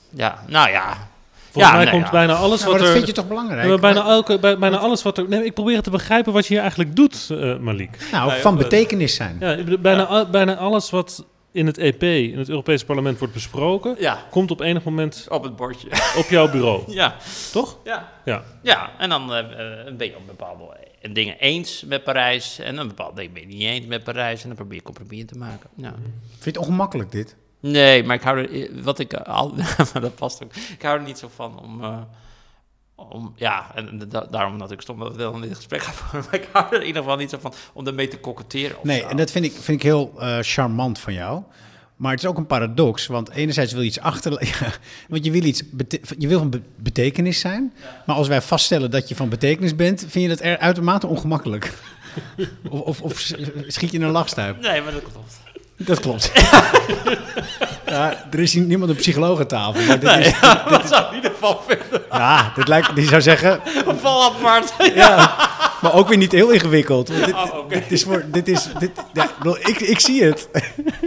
Speaker 1: ja, nou ja.
Speaker 3: Volgens
Speaker 1: Ja,
Speaker 3: mij
Speaker 1: nee,
Speaker 3: komt
Speaker 1: ja.
Speaker 3: bijna alles
Speaker 2: Nou, maar
Speaker 3: wat
Speaker 2: dat
Speaker 3: er...
Speaker 2: vind je toch belangrijk?
Speaker 3: Bijna, elke, bij, bijna alles wat er... Nee, ik probeer te begrijpen wat je hier eigenlijk doet, eh, Malik.
Speaker 2: nou,
Speaker 1: Nee,
Speaker 2: van
Speaker 1: eh,
Speaker 2: betekenis zijn.
Speaker 3: Bijna, al- bijna alles wat in het EP, in het Europese parlement, wordt besproken...
Speaker 1: Ja,
Speaker 3: komt op enig moment
Speaker 1: op het bordje.
Speaker 3: op jouw bureau.
Speaker 1: ja,
Speaker 3: Toch?
Speaker 1: ja.
Speaker 3: Ja.
Speaker 1: Ja, en dan eh, eh, ben je op bepaalde dingen eens met Parijs. En een bepaalde dingen ben je niet eens met Parijs. En dan probeer je compromis te maken. Ja.
Speaker 2: Vind je het ongemakkelijk, dit?
Speaker 1: Nee, maar ik hou er, wat ik al, maar dat past ook. Ik hou er niet zo van om, eh, om ja, en da- daarom natuurlijk stom dat we dan in dit gesprek gaan voeren. Maar ik hou er in ieder geval niet zo van om ermee te koketteren.
Speaker 2: Nee,
Speaker 1: zo.
Speaker 2: en dat vind ik, vind ik heel eh, charmant van jou. Maar het is ook een paradox, want enerzijds wil je iets achter... Ja, want je wil, iets je wil van be- betekenis zijn. Maar als wij vaststellen dat je van betekenis bent... vind je dat er uitermate ongemakkelijk. of, of, of schiet je in een lachstuip.
Speaker 1: Nee, maar dat klopt.
Speaker 2: Dat klopt. ja, er is niemand een psycholoog aan tafel. Maar dit is,
Speaker 1: Dat zou ik in ieder geval vinden.
Speaker 2: ja, dit lijkt, die zou zeggen...
Speaker 1: Val apart.
Speaker 2: Ja, maar ook weer niet heel ingewikkeld. dit,
Speaker 1: Oh,
Speaker 2: dit is voor, dit is, dit, ja, ik, ik, zie het.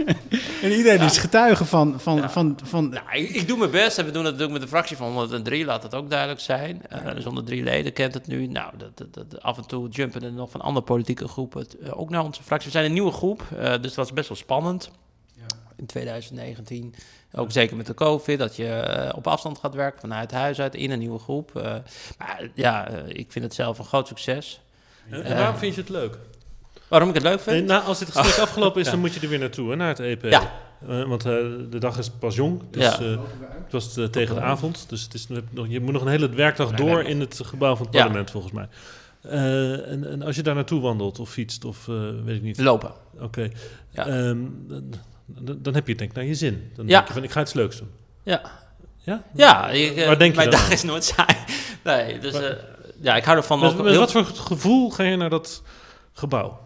Speaker 2: en iedereen is getuige van, van, van, van,
Speaker 1: ik, ik doe mijn best en we doen het natuurlijk met de fractie van 103, laat het ook duidelijk zijn. Eh dus 103 leden kent het nu. Nou, dat, dat, dat- af en toe jumpen er nog van andere politieke groepen eh, ook naar onze fractie. We zijn een nieuwe groep, eh, dus dat was best wel spannend. In 2019, ook zeker met de COVID, dat je eh, op afstand gaat werken vanuit huis uit in een nieuwe groep. Maar ja, ik vind het zelf een groot succes.
Speaker 3: En, en waarom vind je het leuk?
Speaker 1: Waarom ik het leuk vind?
Speaker 3: Nee, nou, als dit gesprek afgelopen is, dan moet je er weer naartoe, hè, naar het EP.
Speaker 1: Ja.
Speaker 3: Eh, want eh, de dag is pas jong, dus
Speaker 1: Ja.
Speaker 3: eh, het was eh, tegen de avond. Dus het is nog, je moet nog een hele werkdag door in het gebouw van het
Speaker 1: Ja.
Speaker 3: parlement, volgens mij. Eh, en, en als je daar naartoe wandelt of fietst of eh, weet ik niet.
Speaker 1: Lopen.
Speaker 3: Oké.
Speaker 1: Ja.
Speaker 3: Ehm, dan, heb je het denk ik naar je zin. Dan
Speaker 1: Ja.
Speaker 3: denk je van, ik ga iets leuks doen.
Speaker 1: Ja.
Speaker 3: Ja?
Speaker 1: Ja, ik, eh,
Speaker 3: Waar denk je
Speaker 1: mijn
Speaker 3: dan
Speaker 1: dag
Speaker 3: aan?
Speaker 1: is nooit saai. Nee, dus eh, ja, ik hou ervan.
Speaker 3: Met,
Speaker 1: ook
Speaker 3: met
Speaker 1: heel-
Speaker 3: wat voor gevoel ga je naar dat gebouw?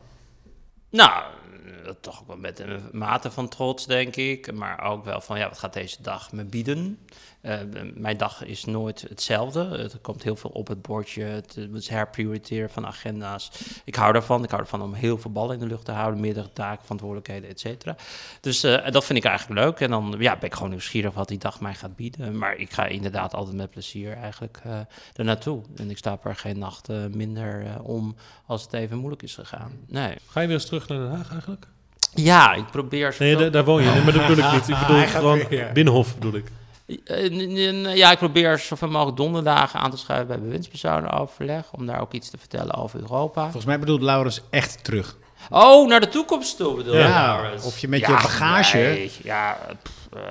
Speaker 1: Nou, eh, toch ook wel met een mate van trots, denk ik. Maar ook wel van, ja, wat gaat deze dag me bieden? Eh, mijn dag is nooit hetzelfde. Er komt heel veel op het bordje. Het is herprioriteren van agenda's. Ik hou daarvan. Ik hou ervan om heel veel ballen in de lucht te houden. Meerdere taken, verantwoordelijkheden, et cetera. Dus eh, dat vind ik eigenlijk leuk. En dan ja, ben ik gewoon nieuwsgierig wat die dag mij gaat bieden. Maar ik ga inderdaad altijd met plezier eigenlijk eh er naartoe. En ik sta er geen nacht minder eh, om als het even moeilijk is gegaan. Nee.
Speaker 3: Ga je weer eens terug naar Den Haag eigenlijk?
Speaker 1: Ja, ik probeer...
Speaker 3: Nee, daar, daar woon je. Nee, maar dat bedoel ik niet. Ik bedoel gewoon
Speaker 2: weer, ja.
Speaker 3: Binnenhof bedoel ik.
Speaker 1: Eh, Ja, ik probeer zoveel mogelijk donderdagen aan te schuiven bij bewindspersonenoverleg. Om daar ook iets te vertellen over Europa.
Speaker 2: volgens mij bedoelt Laurens echt terug.
Speaker 1: Oh, naar de toekomst toe bedoel je?
Speaker 2: Ja,
Speaker 1: Laurens?
Speaker 2: of je met je bagage-
Speaker 1: nee, ja, pff, eh,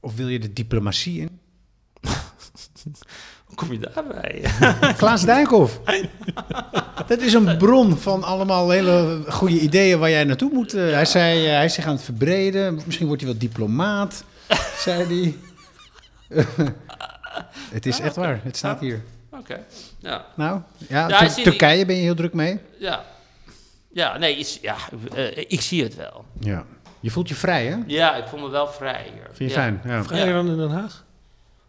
Speaker 2: Of wil je de diplomatie in?
Speaker 1: hoe kom je daarbij?
Speaker 2: Klaas Dijkhoff. Dat is een bron van allemaal hele goede ideeën waar jij naartoe moet. Eh, Hij zei, hij is zich aan het verbreden. Misschien wordt hij wel diplomaat, zei hij. het is echt waar, het staat hier.
Speaker 1: Oké, ja.
Speaker 2: Nou, ja,
Speaker 1: Ja,
Speaker 2: Tur-
Speaker 1: hij zie-
Speaker 2: Turkije ben je heel druk mee.
Speaker 1: Ja, ja nee, is, ja, eh, ik zie het wel.
Speaker 2: Ja. Je voelt je vrij, hè?
Speaker 1: Ja, ik voel me wel vrij hier.
Speaker 2: Vind je
Speaker 1: ja.
Speaker 2: fijn? Ja.
Speaker 3: Vrijer dan in Den Haag?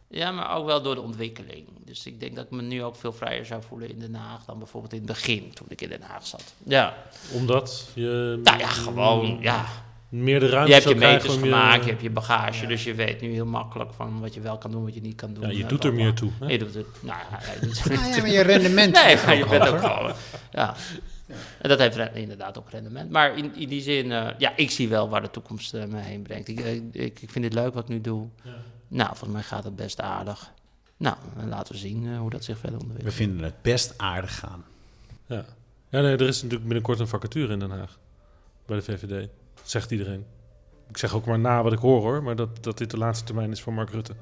Speaker 1: Ja, maar ook wel door de ontwikkeling. Dus ik denk dat ik me nu ook veel vrijer zou voelen in Den Haag dan bijvoorbeeld in het begin toen ik in Den Haag zat. Ja,
Speaker 3: Omdat je
Speaker 1: nou ja, gewoon, ja.
Speaker 3: Meer de ruimte
Speaker 1: Je hebt je meters gemaakt, je hebt je bagage, dus je weet nu heel makkelijk van wat je wel kan doen, wat je niet kan doen.
Speaker 3: Ja, je
Speaker 1: Eh,
Speaker 3: doet er meer toe. hè?
Speaker 1: Je doet het, nou ja, je doet
Speaker 2: Ah, ja, maar je rendement.
Speaker 1: Nee, maar je bent ook gewoon, ja. En dat heeft inderdaad ook rendement. Maar in, in die zin, eh, ja, ik zie wel waar de toekomst eh, me heen brengt. Ik, ik, ik vind het leuk wat ik nu doe. Nou, volgens mij gaat het best aardig. Nou, en laten we zien eh, hoe dat zich verder
Speaker 2: We
Speaker 1: ontwikkelt.
Speaker 2: vinden het best aardig gaan.
Speaker 3: Ja. ja, nee, er is natuurlijk binnenkort een vacature in Den Haag. Bij de VVD. Dat zegt iedereen. Ik zeg ook maar na wat ik hoor hoor. Maar dat, dat dit de laatste termijn is voor Mark Rutte.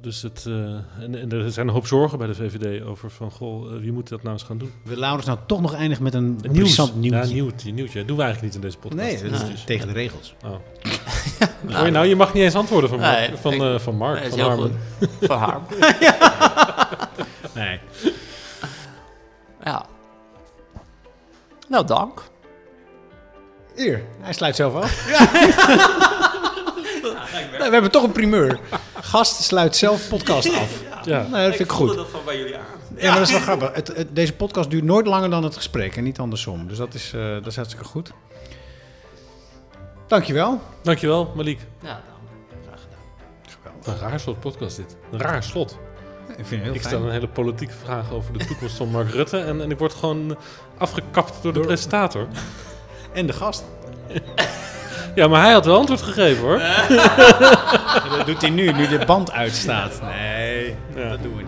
Speaker 3: Dus het, eh, en, en er zijn een hoop zorgen bij de VVD over van... Goh, eh, wie moet dat nou eens gaan doen?
Speaker 2: Wil Laurens nou toch nog eindigen met een
Speaker 3: Een
Speaker 2: interessant nieuws?
Speaker 3: Ja, nieuwtje. nieuwtje. Dat doen we eigenlijk niet in deze podcast.
Speaker 2: Nee, dat is
Speaker 1: Nee.
Speaker 2: tegen de regels.
Speaker 3: Oh. Hoor je nou, je mag niet eens antwoorden van Mark.
Speaker 1: Nee,
Speaker 3: van,
Speaker 1: ik-
Speaker 3: eh, van Mark.
Speaker 1: Nee.
Speaker 3: Van
Speaker 1: Harm.
Speaker 2: Nee.
Speaker 1: Ja. Nou, dank.
Speaker 2: Hier, hij sluit zelf af. Nee, we hebben toch een primeur. Gast sluit zelf podcast af.
Speaker 3: Ja.
Speaker 2: Nou, dat vind ik goed.
Speaker 1: dat van bij jullie aan.
Speaker 2: Ja, maar dat is wel grappig. Het, het- deze podcast duurt nooit langer dan het gesprek en niet andersom. Dus dat is, eh, dat is hartstikke goed. Dankjewel.
Speaker 3: Dankjewel, Malik.
Speaker 1: Ja, dan. Graag gedaan.
Speaker 3: Een raar slot podcast dit. Een raar slot.
Speaker 2: Ik vind het heel
Speaker 3: Ik
Speaker 2: fijn.
Speaker 3: stel een hele politieke vraag over de toekomst van Mark Rutte. En, en ik word gewoon afgekapt door de presentator.
Speaker 2: En de gast.
Speaker 3: Ja, maar hij had wel antwoord gegeven hoor.
Speaker 2: Dat doet hij nu, nu de band uitstaat. Nee, dat doen we